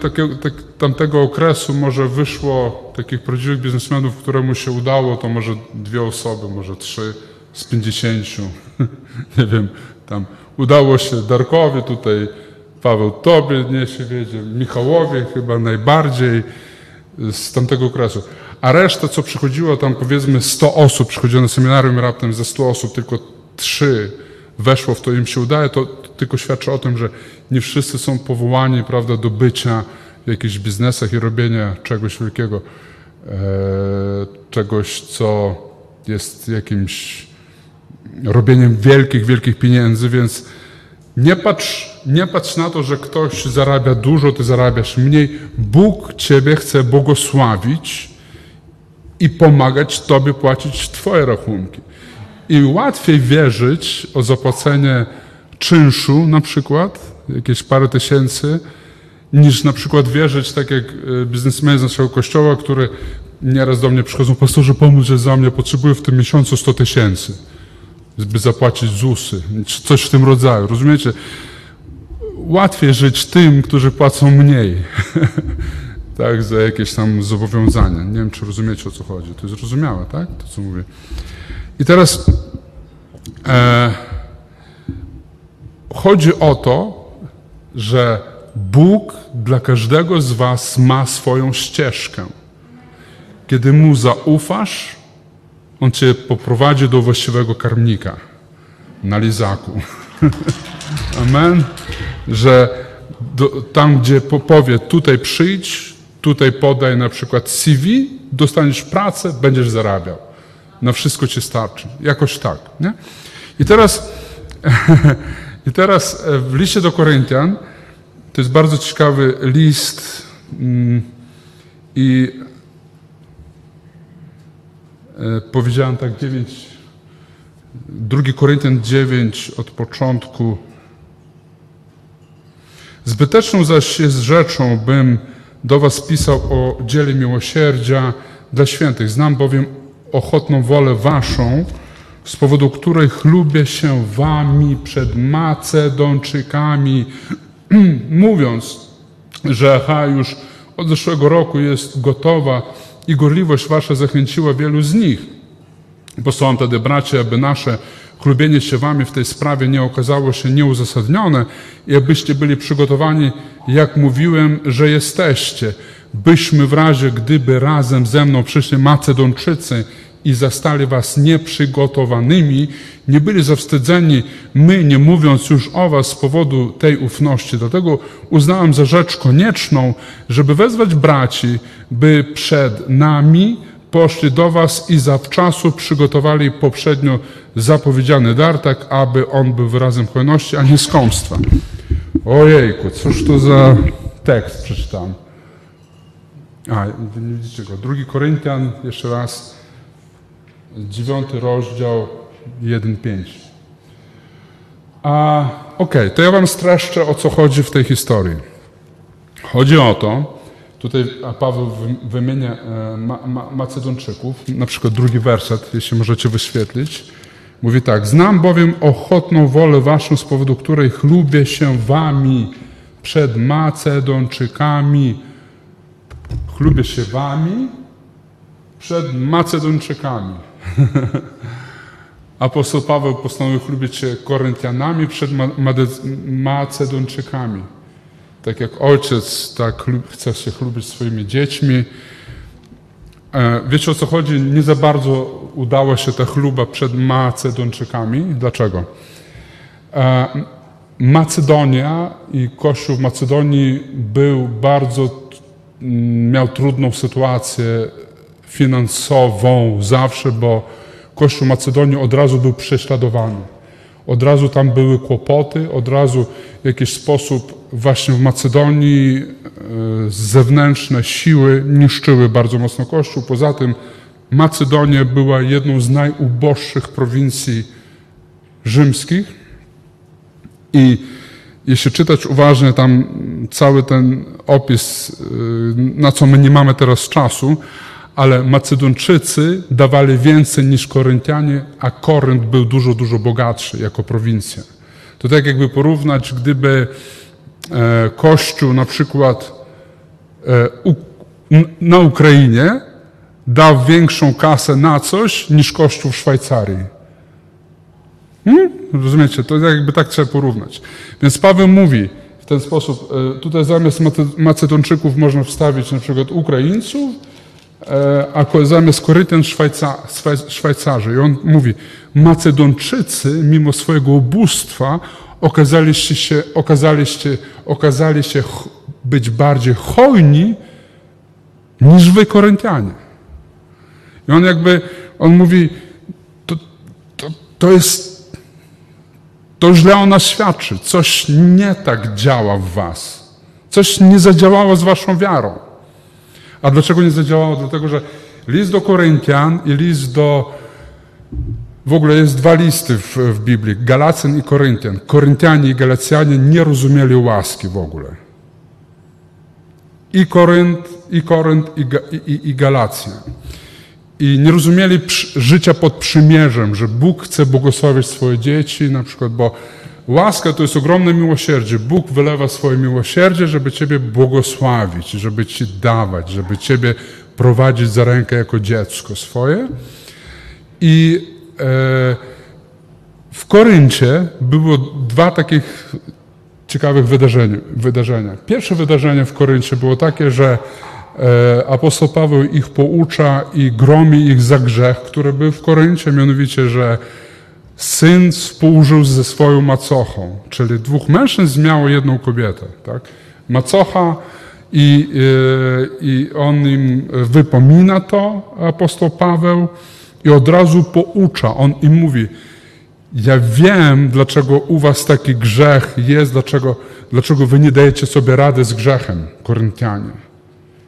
takiego, tak, tamtego okresu może wyszło takich prawdziwych biznesmenów, któremu się udało, to może dwie osoby, może trzy z pięćdziesięciu, nie wiem, tam udało się Darkowi, tutaj Paweł Tobie nie się wiedzie, Michałowi chyba najbardziej z tamtego okresu. A reszta, co przychodziło, tam powiedzmy 100 osób przychodziło na seminarium, raptem ze 100 osób tylko trzy weszło w to, im się udaje, to tylko świadczy o tym, że nie wszyscy są powołani, prawda, do bycia w jakichś biznesach i robienia czegoś wielkiego, e, czegoś, co jest jakimś robieniem wielkich, wielkich pieniędzy, więc nie patrz, nie patrz na to, że ktoś zarabia dużo, ty zarabiasz mniej. Bóg Ciebie chce błogosławić i pomagać Tobie płacić Twoje rachunki. I łatwiej wierzyć o zapłacenie czynszu na przykład, jakieś parę tysięcy, niż na przykład wierzyć, tak jak e, biznesmeni z naszego kościoła, który nieraz do mnie przychodzą, pastorze pomóż za mnie, potrzebuję w tym miesiącu 100 tysięcy, by zapłacić ZUSy, czy coś w tym rodzaju, rozumiecie? Łatwiej żyć tym, którzy płacą mniej, tak, za jakieś tam zobowiązania. Nie wiem, czy rozumiecie, o co chodzi. To jest zrozumiałe, tak, to co mówię. I teraz e, chodzi o to, że Bóg dla każdego z Was ma swoją ścieżkę. Kiedy Mu zaufasz, On Cię poprowadzi do właściwego karmnika na lizaku. Amen. Że do, tam, gdzie powie, tutaj przyjdź, tutaj podaj na przykład CV, dostaniesz pracę, będziesz zarabiał. Na wszystko ci starczy. Jakoś tak. Nie? I teraz, i teraz e, w liście do Koryntian to jest bardzo ciekawy list mm, i e, powiedziałem tak 9, 2 Koryntian 9 od początku. Zbyteczną zaś jest rzeczą, bym do was pisał o dziele miłosierdzia dla świętych. Znam bowiem ochotną wolę waszą, z powodu której chlubię się wami przed Macedonczykami, mówiąc, że ha już od zeszłego roku jest gotowa i gorliwość wasza zachęciła wielu z nich. Posłałem tedy bracia, aby nasze chlubienie się wami w tej sprawie nie okazało się nieuzasadnione i abyście byli przygotowani, jak mówiłem, że jesteście, byśmy w razie, gdyby razem ze mną przyszli Macedonczycy i zastali was nieprzygotowanymi, nie byli zawstydzeni my, nie mówiąc już o was z powodu tej ufności. Dlatego uznałem za rzecz konieczną, żeby wezwać braci, by przed nami poszli do was i zawczasu przygotowali poprzednio zapowiedziany dar, tak aby on był wyrazem hojności, a nie skąpstwa. Ojejku, cóż to za tekst przeczytam. A, nie widzicie go. Drugi Koryntian, jeszcze raz, dziewiąty rozdział 1-5. A okej, okay, to ja wam streszczę, o co chodzi w tej historii. Chodzi o to, tutaj Paweł wymienia e, Macedonczyków, na przykład drugi werset, jeśli możecie wyświetlić. Mówi tak, znam bowiem ochotną wolę waszą, z powodu której chlubię się wami przed Macedonczykami. Chlubię się wami przed Macedonczykami. Apostoł Paweł postanowił chlubić się Koryntianami przed Macedonczykami. Tak jak ojciec tak chce się chlubić swoimi dziećmi. E, wiecie o co chodzi? Nie za bardzo udała się ta chluba przed Macedonczykami. Dlaczego? E, Macedonia i Kościół w Macedonii był bardzo, miał trudną sytuację finansową zawsze, bo Kościół Macedonii od razu był prześladowany. Od razu tam były kłopoty, od razu w jakiś sposób właśnie w Macedonii e, zewnętrzne siły niszczyły bardzo mocno Kościół. Poza tym Macedonia była jedną z najuboższych prowincji rzymskich i jeśli czytać uważnie tam cały ten opis, e, na co my nie mamy teraz czasu, ale Macedończycy dawali więcej niż Koryntianie, a Korynt był dużo, dużo bogatszy jako prowincja. To tak jakby porównać, gdyby e, Kościół na przykład e, na Ukrainie dał większą kasę na coś niż Kościół w Szwajcarii. Hmm? Rozumiecie? To jakby tak trzeba porównać. Więc Paweł mówi w ten sposób, e, tutaj zamiast Macedończyków można wstawić na przykład Ukraińców, a zamiast Korytian Szwajca, Szwajcarzy. I on mówi, Macedonczycy mimo swojego ubóstwa okazaliście się, okazaliście, okazali się być bardziej hojni niż wy Koryntianie. I on jakby, on mówi, to, to, to jest, to źle o nas świadczy. Coś nie tak działa w was. Coś nie zadziałało z waszą wiarą. A dlaczego nie zadziałało? Dlatego, że List do Koryntian i list do. W ogóle jest dwa listy w, w Biblii: Galacjan i Koryntian. Koryntianie i Galacjanie nie rozumieli łaski w ogóle. I Korynt, i, Korynt, i, i, i Galacja. I nie rozumieli życia pod przymierzem, że Bóg chce błogosławić swoje dzieci, na przykład, bo łaska to jest ogromne miłosierdzie. Bóg wylewa swoje miłosierdzie, żeby Ciebie błogosławić, żeby Ci dawać, żeby Ciebie prowadzić za rękę jako dziecko swoje. I e, w Koryncie było dwa takich ciekawych wydarzenia. wydarzenia. Pierwsze wydarzenie w Koryncie było takie, że e, apostoł Paweł ich poucza i gromi ich za grzech, który był w Koryncie, mianowicie, że syn współżył ze swoją macochą, czyli dwóch mężczyzn miało jedną kobietę. Tak? Macocha i, e, i on im wypomina to, apostoł Paweł, i od razu poucza. On im mówi, ja wiem, dlaczego u was taki grzech jest, dlaczego, dlaczego wy nie dajecie sobie rady z grzechem, Koryntianie.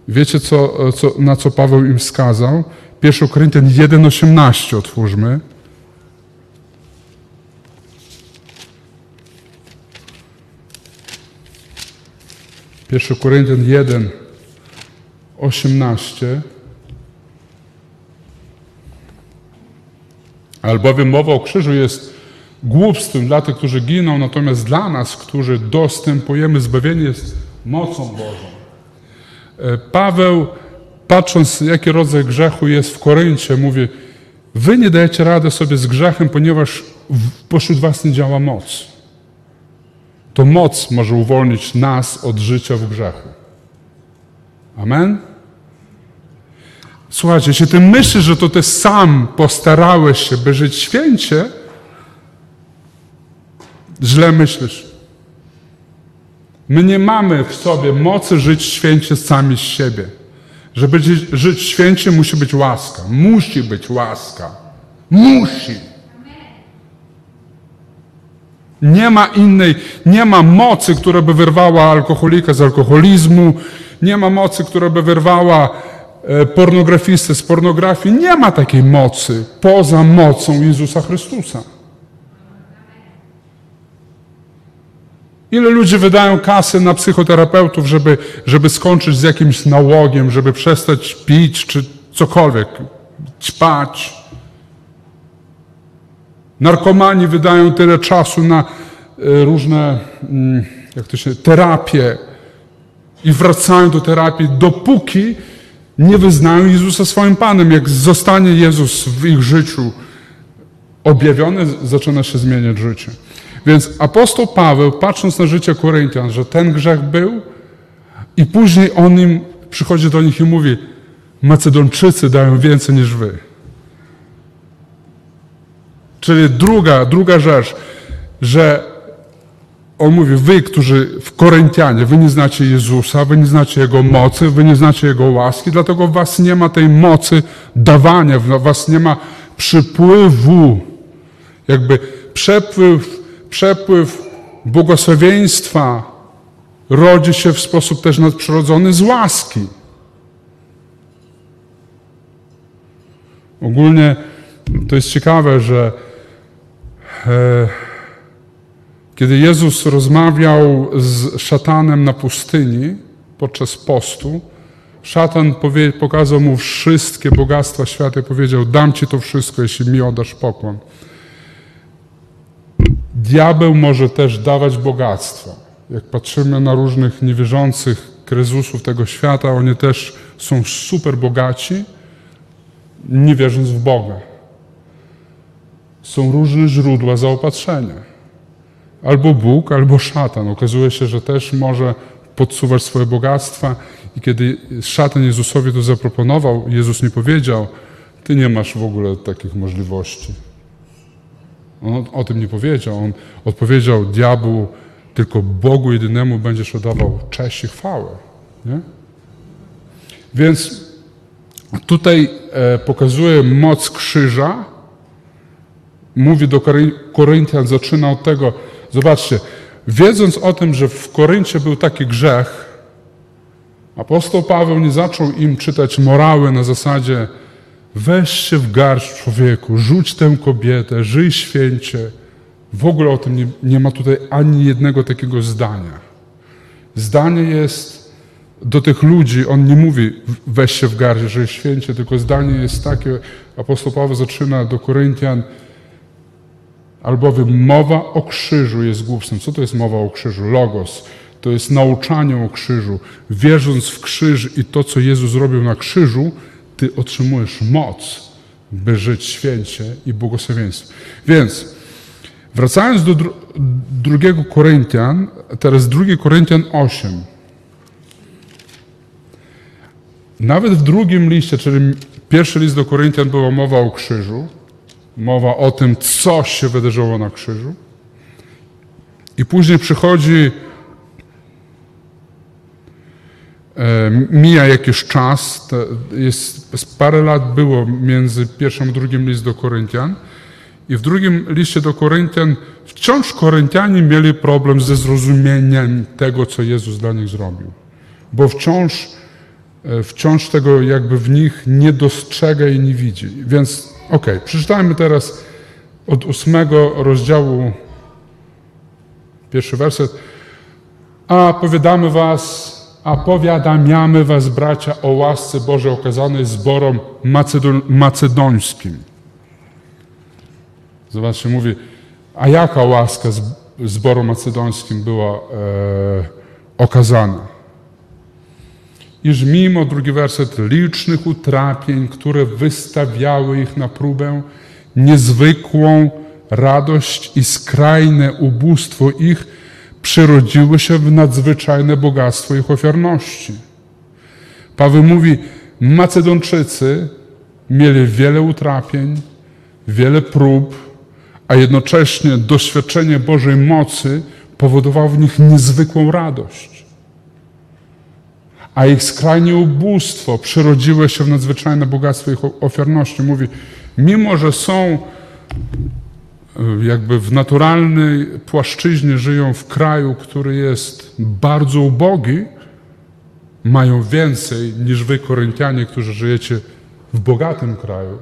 Wiecie, co, co, na co Paweł im wskazał? 1 Koryntian 1,18 otwórzmy. Pierwszy Koryntian 1, 18. Albowiem mowa o krzyżu jest głupstwem dla tych, którzy giną, natomiast dla nas, którzy dostępujemy zbawienie, jest mocą Bożą. E, Paweł, patrząc, jaki rodzaj grzechu jest w Koryncie, mówi: Wy nie dajecie rady sobie z grzechem, ponieważ pośród Was nie działa moc. To moc może uwolnić nas od życia w grzechu. Amen? Słuchajcie, jeśli ty myślisz, że to ty sam postarałeś się, by żyć święcie, źle myślisz. My nie mamy w sobie mocy żyć święcie sami z siebie. Żeby żyć święcie, musi być łaska. Musi być łaska. Musi. Nie ma innej, nie ma mocy, która by wyrwała alkoholika z alkoholizmu, nie ma mocy, która by wyrwała e, pornografistę z pornografii. Nie ma takiej mocy poza mocą Jezusa Chrystusa. Ile ludzi wydają kasy na psychoterapeutów, żeby, żeby skończyć z jakimś nałogiem, żeby przestać pić czy cokolwiek, ćpać. Narkomani wydają tyle czasu na e, różne, mm, jak to się, terapie i wracają do terapii, dopóki nie wyznają Jezusa swoim Panem. Jak zostanie Jezus w ich życiu objawiony, zaczyna się zmieniać życie. Więc apostoł Paweł, patrząc na życie Koryntian, że ten grzech był i później on im przychodzi do nich i mówi, Macedończycy dają więcej niż wy. Czyli druga, druga rzecz, że on mówi, wy, którzy w Koryntianie, wy nie znacie Jezusa, wy nie znacie Jego mocy, wy nie znacie Jego łaski, dlatego was nie ma tej mocy dawania, was nie ma przypływu, jakby przepływ przepływ błogosławieństwa rodzi się w sposób też nadprzyrodzony z łaski. Ogólnie to jest ciekawe, że kiedy Jezus rozmawiał z szatanem na pustyni podczas postu, szatan pokazał mu wszystkie bogactwa świata i powiedział: Dam ci to wszystko, jeśli mi oddasz pokłon. Diabeł może też dawać bogactwo. Jak patrzymy na różnych niewierzących kryzysów tego świata, oni też są super bogaci, nie wierząc w Boga. Są różne źródła zaopatrzenia. Albo Bóg, albo szatan. Okazuje się, że też może podsuwać swoje bogactwa. I kiedy szatan Jezusowi to zaproponował, Jezus nie powiedział, ty nie masz w ogóle takich możliwości. On o tym nie powiedział. On odpowiedział diabłu, tylko Bogu jedynemu będziesz oddawał cześć i chwałę. Nie? Więc tutaj e, pokazuje moc krzyża. Mówi do Koryntian, zaczyna od tego, zobaczcie, wiedząc o tym, że w Koryncie był taki grzech, apostoł Paweł nie zaczął im czytać morały na zasadzie weź się w garść człowieku, rzuć tę kobietę, żyj święcie. W ogóle o tym nie, nie ma tutaj ani jednego takiego zdania. Zdanie jest do tych ludzi, on nie mówi weź się w garść, żyj święcie, tylko zdanie jest takie, apostoł Paweł zaczyna do Koryntian, albowiem mowa o krzyżu jest głupstwem. Co to jest mowa o krzyżu? Logos. To jest nauczanie o krzyżu. Wierząc w krzyż i to, co Jezus zrobił na krzyżu, ty otrzymujesz moc, by żyć święcie i błogosławieństwo. Więc wracając do dru drugiego Koryntian, teraz drugi Koryntian 8. Nawet w drugim liście, czyli pierwszy list do Koryntian była mowa o krzyżu, mowa o tym, co się wydarzyło na krzyżu. I później przychodzi, e, mija jakiś czas, jest, parę lat było między pierwszym a drugim list do Koryntian. I w drugim liście do Koryntian wciąż Koryntianie mieli problem ze zrozumieniem tego, co Jezus dla nich zrobił. Bo wciąż, wciąż tego jakby w nich nie dostrzega i nie widzi. Więc okej, okay, przeczytajmy teraz od ósmego rozdziału Pierwszy werset. A powiadamy was, a powiadamiamy was, bracia, o łasce Bożej okazanej zborom macedon macedońskim. Zobaczcie, mówi, a jaka łaska zboru macedońskim była e, okazana? Iż mimo, drugi werset, licznych utrapień, które wystawiały ich na próbę, niezwykłą radość i skrajne ubóstwo ich przerodziły się w nadzwyczajne bogactwo ich ofiarności. Paweł mówi, Macedonczycy mieli wiele utrapień, wiele prób, a jednocześnie doświadczenie Bożej mocy powodowało w nich niezwykłą radość. A ich skrajne ubóstwo przerodziło się w nadzwyczajne bogactwo ich ofiarności. Mówi, mimo że są jakby w naturalnej płaszczyźnie żyją w kraju, który jest bardzo ubogi, mają więcej niż wy, Koryntianie, którzy żyjecie w bogatym kraju,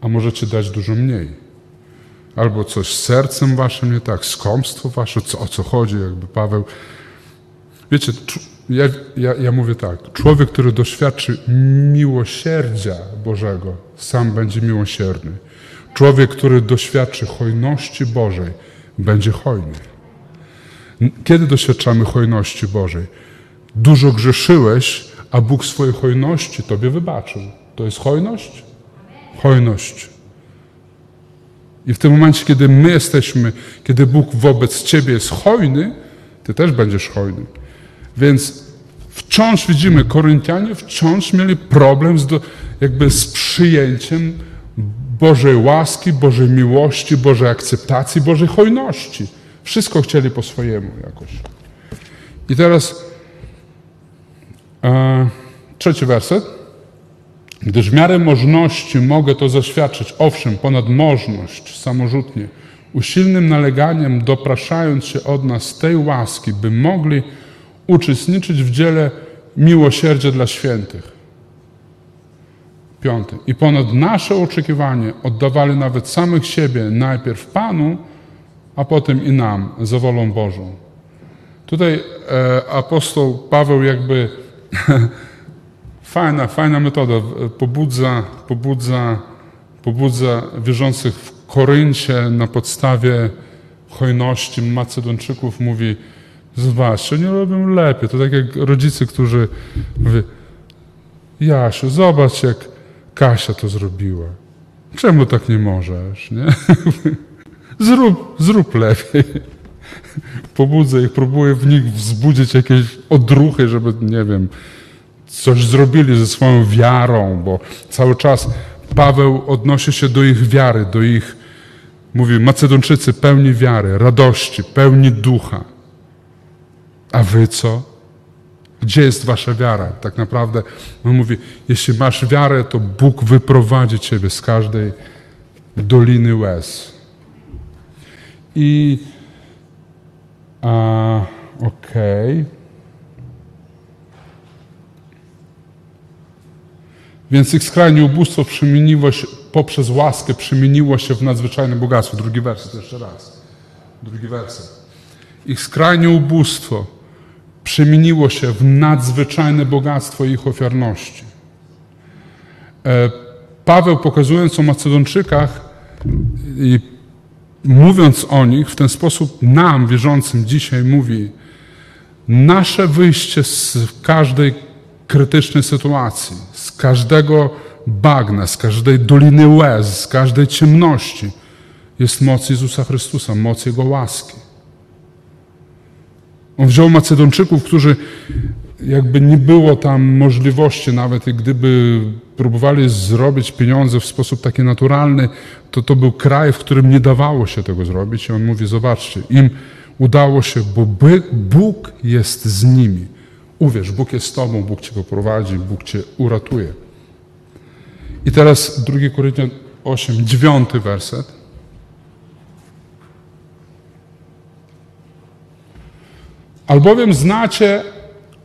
a możecie dać dużo mniej. Albo coś z sercem waszym nie tak, skąpstwo wasze, co, o co chodzi, jakby Paweł. Wiecie, ja, ja, ja mówię tak, człowiek, który doświadczy miłosierdzia Bożego, sam będzie miłosierny. Człowiek, który doświadczy hojności Bożej, będzie hojny. Kiedy doświadczamy hojności Bożej? Dużo grzeszyłeś, a Bóg swojej hojności Tobie wybaczył. To jest hojność? Hojność. I w tym momencie, kiedy my jesteśmy, kiedy Bóg wobec Ciebie jest hojny, Ty też będziesz hojny. Więc wciąż widzimy, Koryntianie wciąż mieli problem z, jakby z przyjęciem Bożej łaski, Bożej miłości, Bożej akceptacji, Bożej hojności. Wszystko chcieli po swojemu jakoś. I teraz e, trzeci werset. Gdyż w miarę możności mogę to zaświadczyć, owszem, ponad możność, samorzutnie, usilnym naleganiem dopraszając się od nas tej łaski, by mogli uczestniczyć w dziele miłosierdzia dla świętych. Piąty. I ponad nasze oczekiwanie oddawali nawet samych siebie najpierw Panu, a potem i nam, za wolą Bożą. Tutaj e, apostoł Paweł jakby fajna, fajna metoda, pobudza, pobudza, pobudza wierzących w Koryncie na podstawie hojności Macedończyków mówi, zobaczcie, nie robią lepiej. To tak jak rodzice, którzy mówią, Jasiu, zobacz jak Kasia to zrobiła. Czemu tak nie możesz, nie? Zrób, zrób lepiej. Pobudzę ich, próbuję w nich wzbudzić jakieś odruchy, żeby, nie wiem, coś zrobili ze swoją wiarą, bo cały czas Paweł odnosi się do ich wiary, do ich, mówi, Macedończycy pełni wiary, radości, pełni ducha. A wy co? Gdzie jest wasza wiara? Tak naprawdę on mówi, jeśli masz wiarę, to Bóg wyprowadzi ciebie z każdej doliny łez. I okej. Okay. Więc ich skrajne ubóstwo przemieniło się, poprzez łaskę przemieniło się w nadzwyczajne bogactwo. Drugi werset jeszcze raz. Drugi werset. Ich skrajne ubóstwo przemieniło się w nadzwyczajne bogactwo ich ofiarności. E, Paweł pokazując o Macedończykach i mówiąc o nich w ten sposób nam, wierzącym dzisiaj mówi nasze wyjście z każdej krytycznej sytuacji, z każdego bagna, z każdej doliny łez, z każdej ciemności jest moc Jezusa Chrystusa, moc Jego łaski. On wziął Macedończyków, którzy jakby nie było tam możliwości, nawet gdyby próbowali zrobić pieniądze w sposób taki naturalny, to to był kraj, w którym nie dawało się tego zrobić. I on mówi: Zobaczcie, im udało się, bo Bóg jest z nimi. Uwierz, Bóg jest z Tobą, Bóg Cię poprowadzi, Bóg Cię uratuje. I teraz 2 Koryntian 8, 9 werset. Albowiem znacie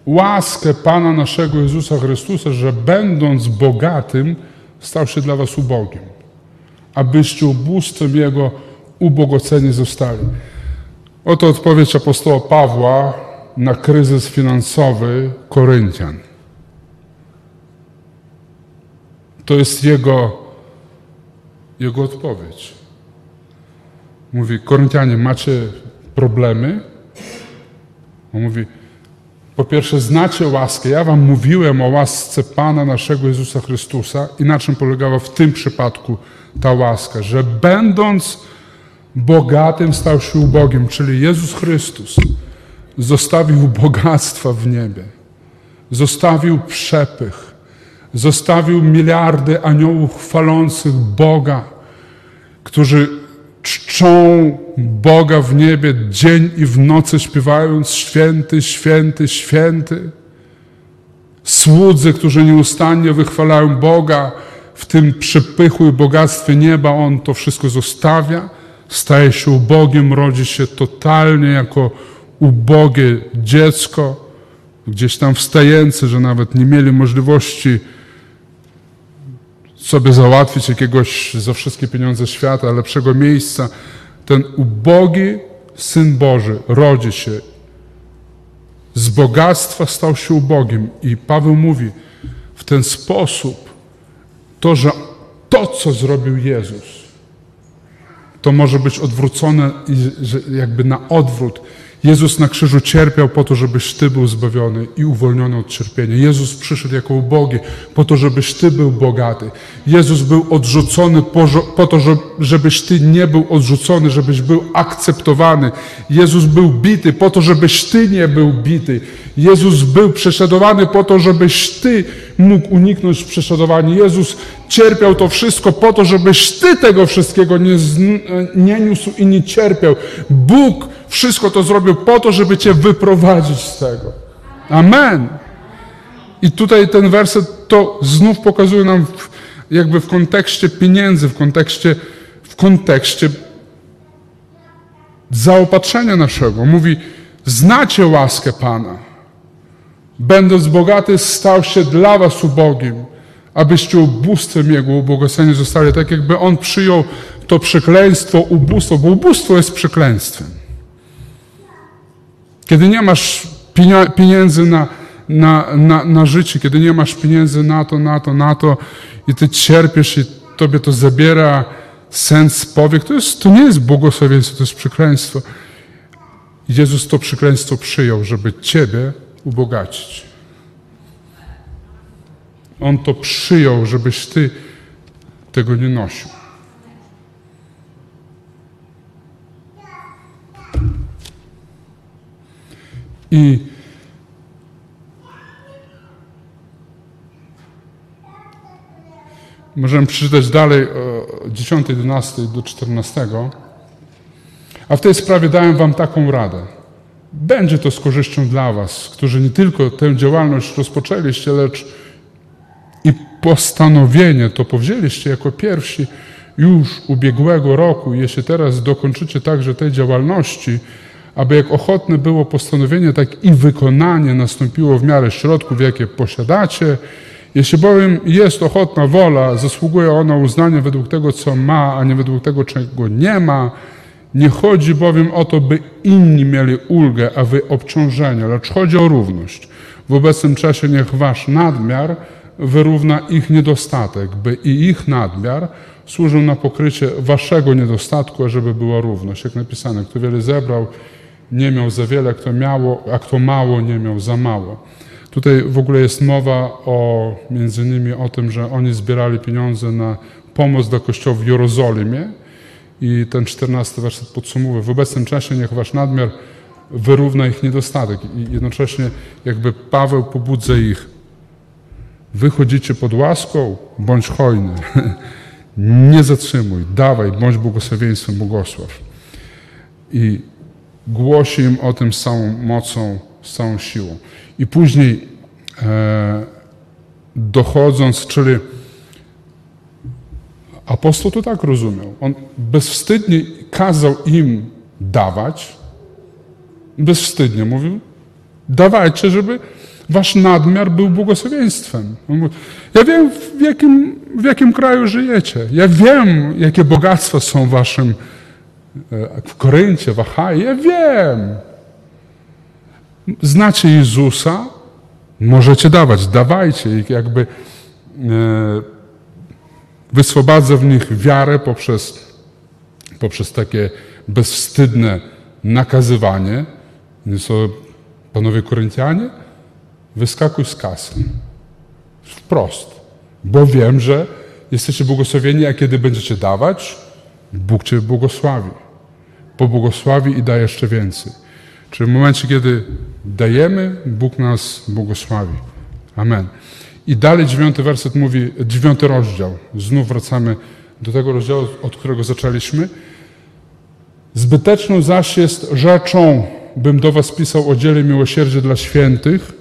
łaskę Pana naszego Jezusa Chrystusa, że będąc bogatym, stał się dla was ubogim, abyście ubóstwem Jego ubogaceni zostali. Oto odpowiedź apostoła Pawła na kryzys finansowy Koryntian. To jest jego, jego odpowiedź. Mówi, Koryntianie, macie problemy? On mówi, po pierwsze, znacie łaskę. Ja wam mówiłem o łasce Pana naszego Jezusa Chrystusa i na czym polegała w tym przypadku ta łaska, że będąc bogatym stał się ubogim, czyli Jezus Chrystus zostawił bogactwa w niebie, zostawił przepych, zostawił miliardy aniołów chwalących Boga, którzy czczą Boga w niebie dzień i w nocy śpiewając święty, święty, święty. Słudzy, którzy nieustannie wychwalają Boga w tym przepychu i bogactwie nieba, On to wszystko zostawia, staje się ubogiem, rodzi się totalnie jako ubogie dziecko, gdzieś tam wstający, że nawet nie mieli możliwości sobie załatwić jakiegoś za wszystkie pieniądze świata, lepszego miejsca. Ten ubogi Syn Boży rodzi się. Z bogactwa stał się ubogim. I Paweł mówi w ten sposób, to, że to, co zrobił Jezus, to może być odwrócone jakby na odwrót Jezus na krzyżu cierpiał po to, żebyś Ty był zbawiony i uwolniony od cierpienia. Jezus przyszedł jako ubogi po to, żebyś Ty był bogaty. Jezus był odrzucony po to, żebyś Ty nie był odrzucony, żebyś był akceptowany. Jezus był bity po to, żebyś Ty nie był bity. Jezus był prześladowany po to, żebyś Ty mógł uniknąć prześladowania. Jezus cierpiał to wszystko po to, żebyś Ty tego wszystkiego nie, nie niósł i nie cierpiał. Bóg wszystko to zrobił po to, żeby Cię wyprowadzić z tego. Amen. I tutaj ten werset to znów pokazuje nam w, jakby w kontekście pieniędzy, w kontekście, w kontekście zaopatrzenia naszego. Mówi, znacie łaskę Pana. Będąc bogaty, stał się dla was ubogim, abyście ubóstwem Jego ubogaceni zostali, tak jakby On przyjął to przekleństwo, ubóstwo, bo ubóstwo jest przekleństwem. Kiedy nie masz pieniędzy na, na, na, na życie, kiedy nie masz pieniędzy na to, na to, na to i ty cierpisz i tobie to zabiera sens powiek, to, jest, to nie jest błogosławieństwo, to jest przekleństwo. Jezus to przekleństwo przyjął, żeby ciebie ubogacić. On to przyjął, żebyś ty tego nie nosił. I możemy przeczytać dalej od 10, 11 do 14. A w tej sprawie dałem Wam taką radę. Będzie to z korzyścią dla Was, którzy nie tylko tę działalność rozpoczęliście, lecz i postanowienie to powzięliście jako pierwsi już ubiegłego roku. Jeśli teraz dokończycie także tej działalności, aby jak ochotne było postanowienie, tak i wykonanie nastąpiło w miarę środków, jakie posiadacie Jeśli bowiem jest ochotna wola, zasługuje ona uznania według tego, co ma, a nie według tego, czego nie ma. Nie chodzi bowiem o to, by inni mieli ulgę, a wy obciążenie, lecz chodzi o równość. W obecnym czasie niech wasz nadmiar wyrówna ich niedostatek, by i ich nadmiar służył na pokrycie waszego niedostatku, ażeby była równość. Jak napisane, kto wiele zebrał, nie miał za wiele, kto miało, a kto mało, nie miał za mało. Tutaj w ogóle jest mowa o, między innymi o tym, że oni zbierali pieniądze na pomoc dla kościoła w Jerozolimie i ten czternasty werset podsumowuje. W obecnym czasie niech wasz nadmiar wyrówna ich niedostatek i jednocześnie jakby Paweł pobudza ich. Wychodzicie pod łaską, bądź hojny. Nie zatrzymuj, dawaj, bądź błogosławieństwem, błogosław. I głosi im o tym z całą mocą, z całą siłą. I później e, dochodząc, czyli apostoł to tak rozumiał. On bezwstydnie kazał im dawać, bezwstydnie mówił, dawajcie, żeby wasz nadmiar był błogosławieństwem. Ja wiem, w jakim, w jakim kraju żyjecie. Ja wiem, jakie bogactwa są waszym w Koryncie, w Achai. Ja wiem. Znacie Jezusa, możecie dawać, dawajcie. I jakby e, wyswobadza w nich wiarę poprzez, poprzez takie bezwstydne nakazywanie. Co, panowie Koryntianie, wyskakuj z kasy. Wprost. Bo wiem, że jesteście błogosławieni, a kiedy będziecie dawać, Bóg Cię błogosławi. Pobłogosławi i da jeszcze więcej. Czyli w momencie, kiedy dajemy, Bóg nas błogosławi. Amen. I dalej dziewiąty werset mówi, dziewiąty rozdział. Znów wracamy do tego rozdziału, od którego zaczęliśmy. Zbyteczną zaś jest rzeczą, bym do was pisał o dziele miłosierdzia dla świętych.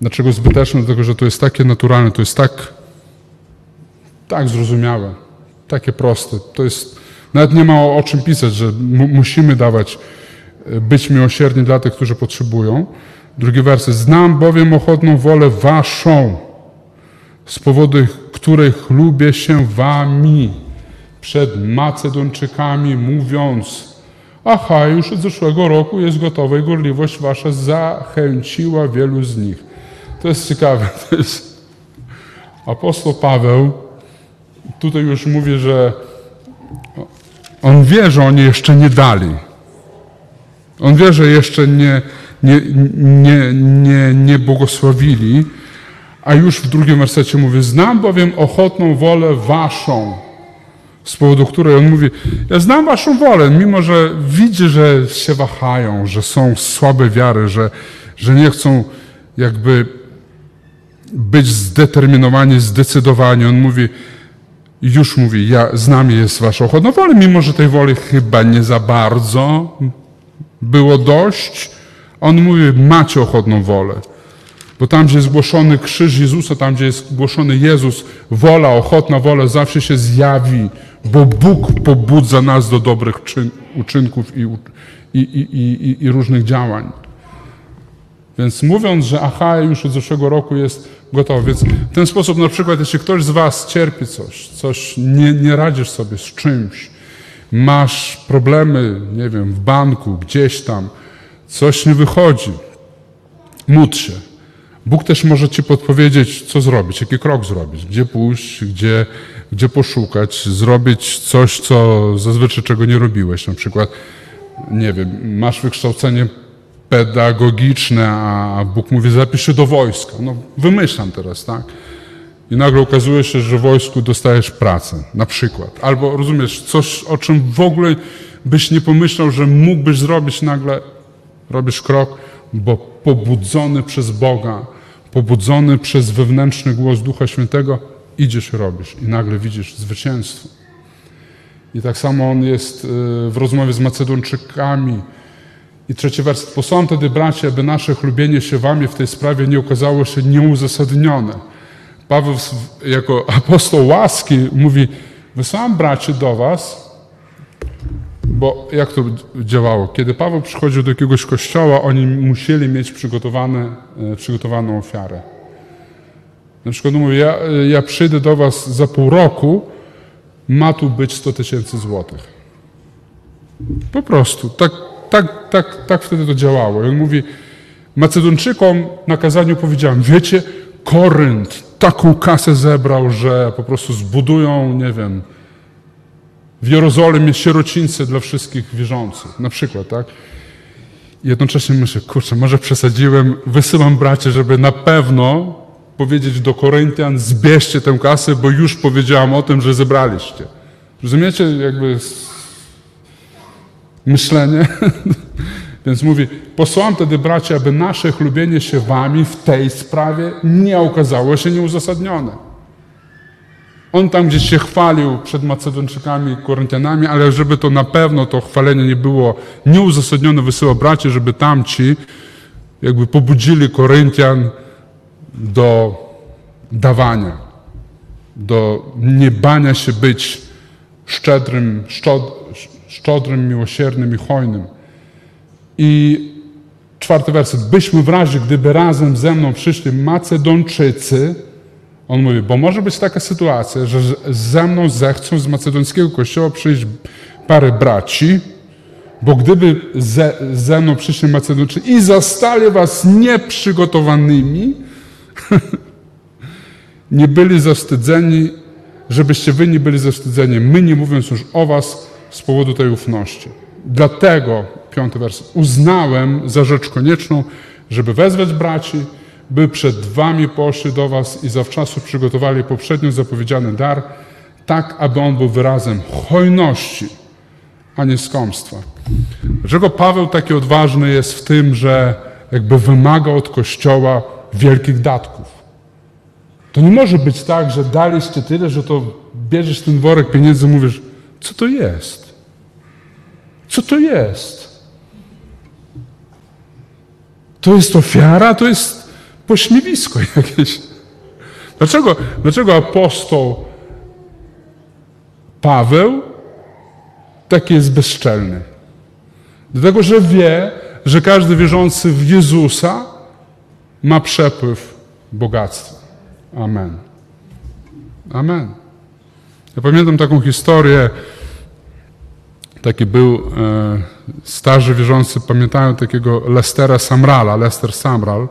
Dlaczego zbyteczne? Dlatego, że to jest takie naturalne, to jest tak, tak zrozumiałe, takie proste. To jest, nawet nie ma o, o czym pisać, że musimy dawać, e, być miłosierni dla tych, którzy potrzebują. Drugi werset. Znam bowiem ochotną wolę waszą, z powodu których lubię się wami przed Macedończykami, mówiąc, aha, już od zeszłego roku jest gotowa i gorliwość wasza zachęciła wielu z nich. To jest ciekawe. To jest apostoł Paweł tutaj już mówi, że on wie, że oni jeszcze nie dali. On wie, że jeszcze nie, nie, nie, nie, nie błogosławili, a już w drugim wersecie mówi, znam bowiem ochotną wolę waszą, z powodu której on mówi, ja znam waszą wolę, mimo że widzi, że się wahają, że są słabe wiary, że, że nie chcą jakby być zdeterminowani, zdecydowani. On mówi, już mówi, ja znam jest wasza ochotna wola, mimo że tej woli chyba nie za bardzo było dość. On mówi, macie ochotną wolę. Bo tam, gdzie jest głoszony krzyż Jezusa, tam, gdzie jest głoszony Jezus, wola, ochotna wola zawsze się zjawi, bo Bóg pobudza nas do dobrych czyn, uczynków i, i, i, i, różnych działań. Więc mówiąc, że aha, już od zeszłego roku jest gotowy. Więc w ten sposób na przykład, jeśli ktoś z Was cierpi coś, coś nie, nie radzisz sobie z czymś, masz problemy, nie wiem, w banku, gdzieś tam, coś nie wychodzi, módl się. Bóg też może Ci podpowiedzieć, co zrobić, jaki krok zrobić, gdzie pójść, gdzie, gdzie poszukać, zrobić coś, co zazwyczaj czego nie robiłeś. Na przykład, nie wiem, masz wykształcenie pedagogiczne, a Bóg mówi, zapisz się do wojska. No, wymyślam teraz, tak? I nagle okazuje się, że w wojsku dostajesz pracę, na przykład. Albo rozumiesz, coś, o czym w ogóle byś nie pomyślał, że mógłbyś zrobić, nagle robisz krok, bo pobudzony przez Boga, pobudzony przez wewnętrzny głos Ducha Świętego, idziesz robisz. I nagle widzisz zwycięstwo. I tak samo on jest y, w rozmowie z Macedończykami, i trzeci werset. Posłałem tedy bracia, aby nasze chlubienie się wami w tej sprawie nie okazało się nieuzasadnione. Paweł jako apostoł łaski mówi, wysłałem braci do was, bo jak to działało? Kiedy Paweł przychodził do jakiegoś kościoła, oni musieli mieć e, przygotowaną ofiarę. Na przykład mówię, ja, ja przyjdę do was za pół roku, ma tu być 100 tysięcy złotych. Po prostu. Tak, tak, tak, tak wtedy to działało. I on mówi, Macedończykom na kazaniu powiedziałem, wiecie, Korynt taką kasę zebrał, że po prostu zbudują, nie wiem, w Jerozolimie sierocińce dla wszystkich wierzących. Na przykład, tak? I jednocześnie myślę, kurczę, może przesadziłem, wysyłam bracie, żeby na pewno powiedzieć do Koryntian, zbierzcie tę kasę, bo już powiedziałam o tym, że zebraliście. Rozumiecie jakby myślenie? Więc mówi, posłałam wtedy bracia, aby nasze chlubienie się wami w tej sprawie nie okazało się nieuzasadnione. On tam gdzieś się chwalił przed Macedończykami, Koryntianami, ale żeby to na pewno to chwalenie nie było nieuzasadnione, wysyła bracie, żeby tamci jakby pobudzili Koryntian do dawania, do niebania się być szczedrym, szczodrym, miłosiernym i hojnym. I czwarty werset. Byśmy w razie, gdyby razem ze mną przyszli Macedończycy, on mówi, bo może być taka sytuacja, że ze mną zechcą z macedońskiego kościoła przyjść parę braci, bo gdyby ze, ze mną przyszli Macedończycy i zastali was nieprzygotowanymi, nie byli zawstydzeni, żebyście wy nie byli zawstydzeni, my nie mówiąc już o was z powodu tej ufności. Dlatego, piąty wers, uznałem za rzecz konieczną, żeby wezwać braci, by przed wami poszli do was i zawczasu przygotowali poprzednio zapowiedziany dar, tak aby on był wyrazem hojności, a nie skąpstwa. Dlaczego Paweł taki odważny jest w tym, że jakby wymaga od Kościoła wielkich datków? To nie może być tak, że daliście tyle, że to bierzesz ten worek pieniędzy i mówisz, co to jest? Co to jest? To jest ofiara, to jest pośmiewisko jakieś. Dlaczego, dlaczego apostoł Paweł taki jest bezczelny? Dlatego, że wie, że każdy wierzący w Jezusa ma przepływ bogactwa. Amen. Amen. Ja pamiętam taką historię. Taki był e, starzy wierzący, pamiętają takiego Lestera Samrala, Lester Samral,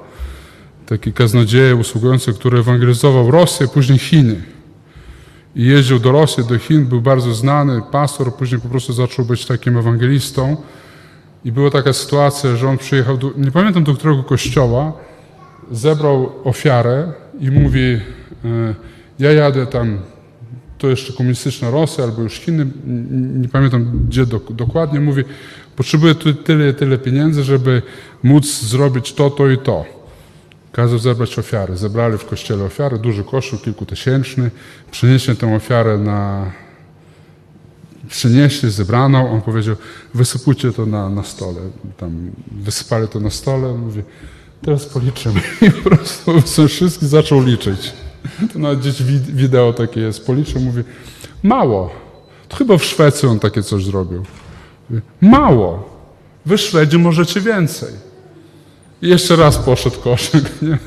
taki kaznodzieja usługujący, który ewangelizował Rosję, później Chiny. I jeździł do Rosji, do Chin, był bardzo znany pastor, później po prostu zaczął być takim ewangelistą. I była taka sytuacja, że on przyjechał, do, nie pamiętam do którego kościoła, zebrał ofiarę i mówi, e, ja jadę tam, to jeszcze komunistyczna Rosja albo już Chiny, nie pamiętam gdzie do, dokładnie, mówi, potrzebuję tu tyle tyle pieniędzy, żeby móc zrobić to, to i to. Kazał zebrać ofiary. Zebrali w kościele ofiary, duży kościół, kilkutysięczny. Przynieśli tę ofiarę na... Przynieśli, zebrano. On powiedział, wysypujcie to na, na stole. Tam wysypali to na stole. Mówi, teraz policzymy. I po prostu wszystkich zaczął liczyć. To nawet gdzieś wideo takie jest. Policzył, mówi, mało. To chyba w Szwecji on takie coś zrobił. Mało. Wy Szwedzi możecie więcej. I jeszcze raz poszedł koszyk, nie?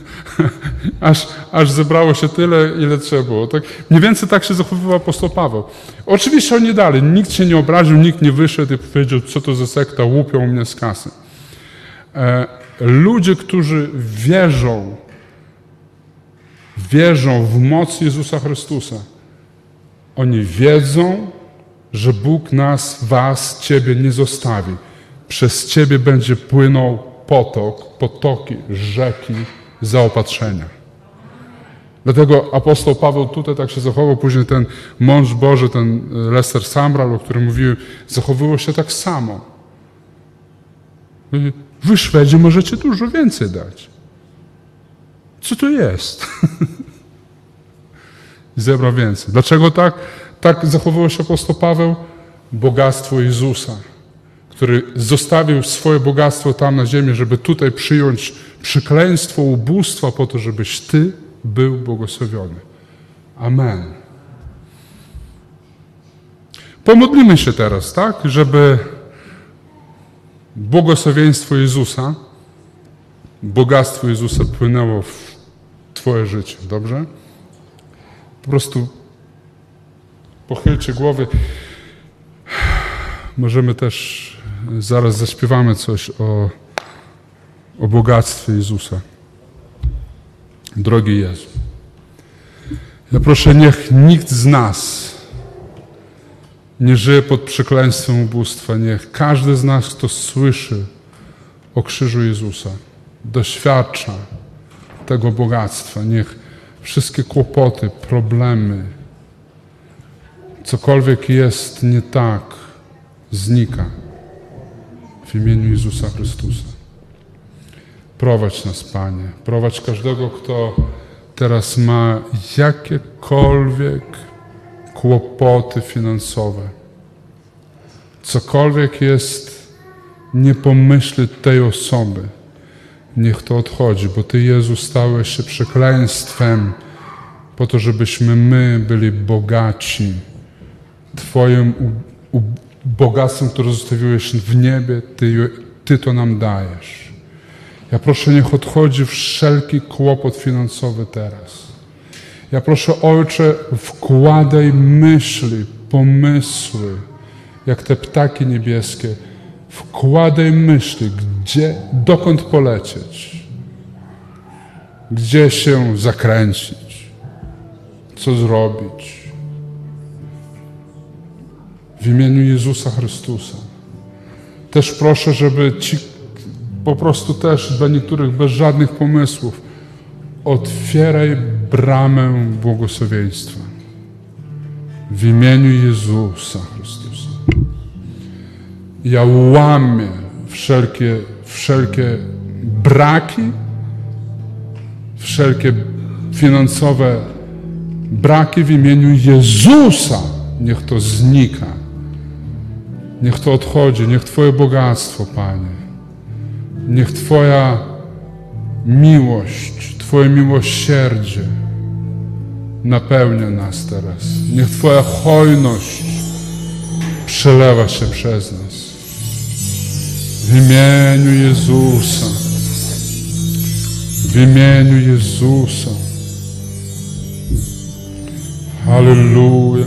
Aż, aż zebrało się tyle, ile trzeba było. Tak, mniej więcej tak się zachowywał apostoł Paweł. Oczywiście oni dalej, nikt się nie obraził, nikt nie wyszedł i powiedział, co to za sekta, łupią mnie z kasy. E, ludzie, którzy wierzą, wierzą w moc Jezusa Chrystusa, oni wiedzą, że Bóg nas, was, ciebie nie zostawi. Przez ciebie będzie płynął potok, potoki, rzeki zaopatrzenia. Dlatego apostoł Paweł tutaj tak się zachował, później ten mąż Boży, ten Lester Samral, o którym mówiłem, zachowywał się tak samo. Wy Szwedzi możecie dużo więcej dać. Co to jest? I zebrał więcej. Dlaczego tak? Tak zachowywał się apostoł Paweł? Bogactwo Jezusa który zostawił swoje bogactwo tam na ziemi, żeby tutaj przyjąć przekleństwo ubóstwa po to, żebyś Ty był błogosławiony. Amen. Pomodlimy się teraz, tak, żeby błogosławieństwo Jezusa, bogactwo Jezusa płynęło w Twoje życie, dobrze? po prostu pochylcie głowy. Możemy też, zaraz zaśpiewamy coś o, o bogactwie Jezusa. Drogi Jezu, ja proszę, niech nikt z nas nie żyje pod przekleństwem ubóstwa. Niech każdy z nas, kto słyszy o krzyżu Jezusa, doświadcza tego bogactwa. Niech wszystkie kłopoty, problemy, cokolwiek jest nie tak, znika w imieniu Jezusa Chrystusa. Prowadź nas, Panie. Prowadź każdego, kto teraz ma jakiekolwiek kłopoty finansowe. Cokolwiek jest nie pomyśli tej osoby, niech to odchodzi, bo Ty, Jezu, stałeś się przekleństwem po to, żebyśmy my byli bogaci Twoim u, u, bogactwem, które zostawiłeś w niebie, Ty, Ty to nam dajesz. Ja proszę, niech odchodzi wszelki kłopot finansowy teraz. Ja proszę, Ojcze, wkładaj myśli, pomysły, jak te ptaki niebieskie. Wkładaj myśli, gdzie, dokąd polecieć, gdzie się zakręcić, co zrobić. W imieniu Jezusa Chrystusa. Też proszę, żeby ci po prostu też dla niektórych bez żadnych pomysłów otwieraj bramę błogosławieństwa. W imieniu Jezusa Chrystusa. Ja łamię wszelkie, wszelkie braki, wszelkie finansowe braki w imieniu Jezusa. Niech to znika. Niech to odchodzi. Niech Twoje bogactwo, Panie. Niech Twoja miłość, Twoje miłosierdzie napełnia nas teraz. Niech Twoja hojność przelewa się przez nas. W imieniu Jezusa. W imieniu Jezusa. Halleluja.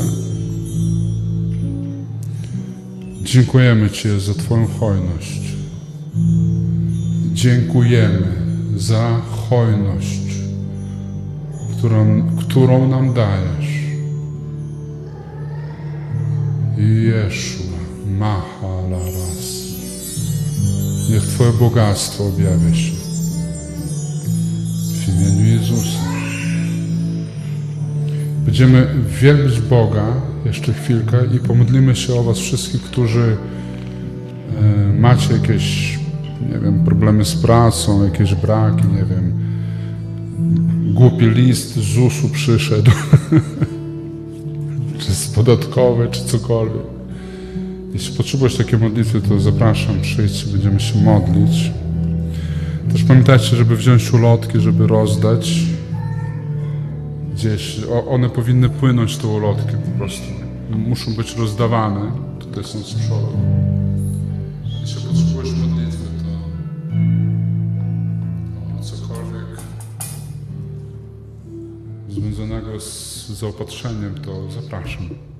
Dziękujemy Ci za Twoją hojność. Dziękujemy za hojność, którą, którą nam dajesz. Jeszua, Mahalaras. Niech Twoje bogactwo objawia się w imieniu Jezusa. Będziemy wielbić Boga jeszcze chwilkę i pomodlimy się o Was wszystkich, którzy e, macie jakieś, nie wiem, problemy z pracą, jakieś braki, nie wiem. Głupi list z ZUS-u przyszedł, czy z podatkowy, czy cokolwiek. Jeśli potrzebujesz takiej modlitwy, to zapraszam, przyjdź, będziemy się modlić. Też pamiętajcie, żeby wziąć ulotki, żeby rozdać gdzieś. O, one powinny płynąć, te ulotki po prostu. Muszą być rozdawane. Tutaj są z przodu. Jeśli potrzebujesz modlitwy, to o cokolwiek związanego z zaopatrzeniem, to zapraszam.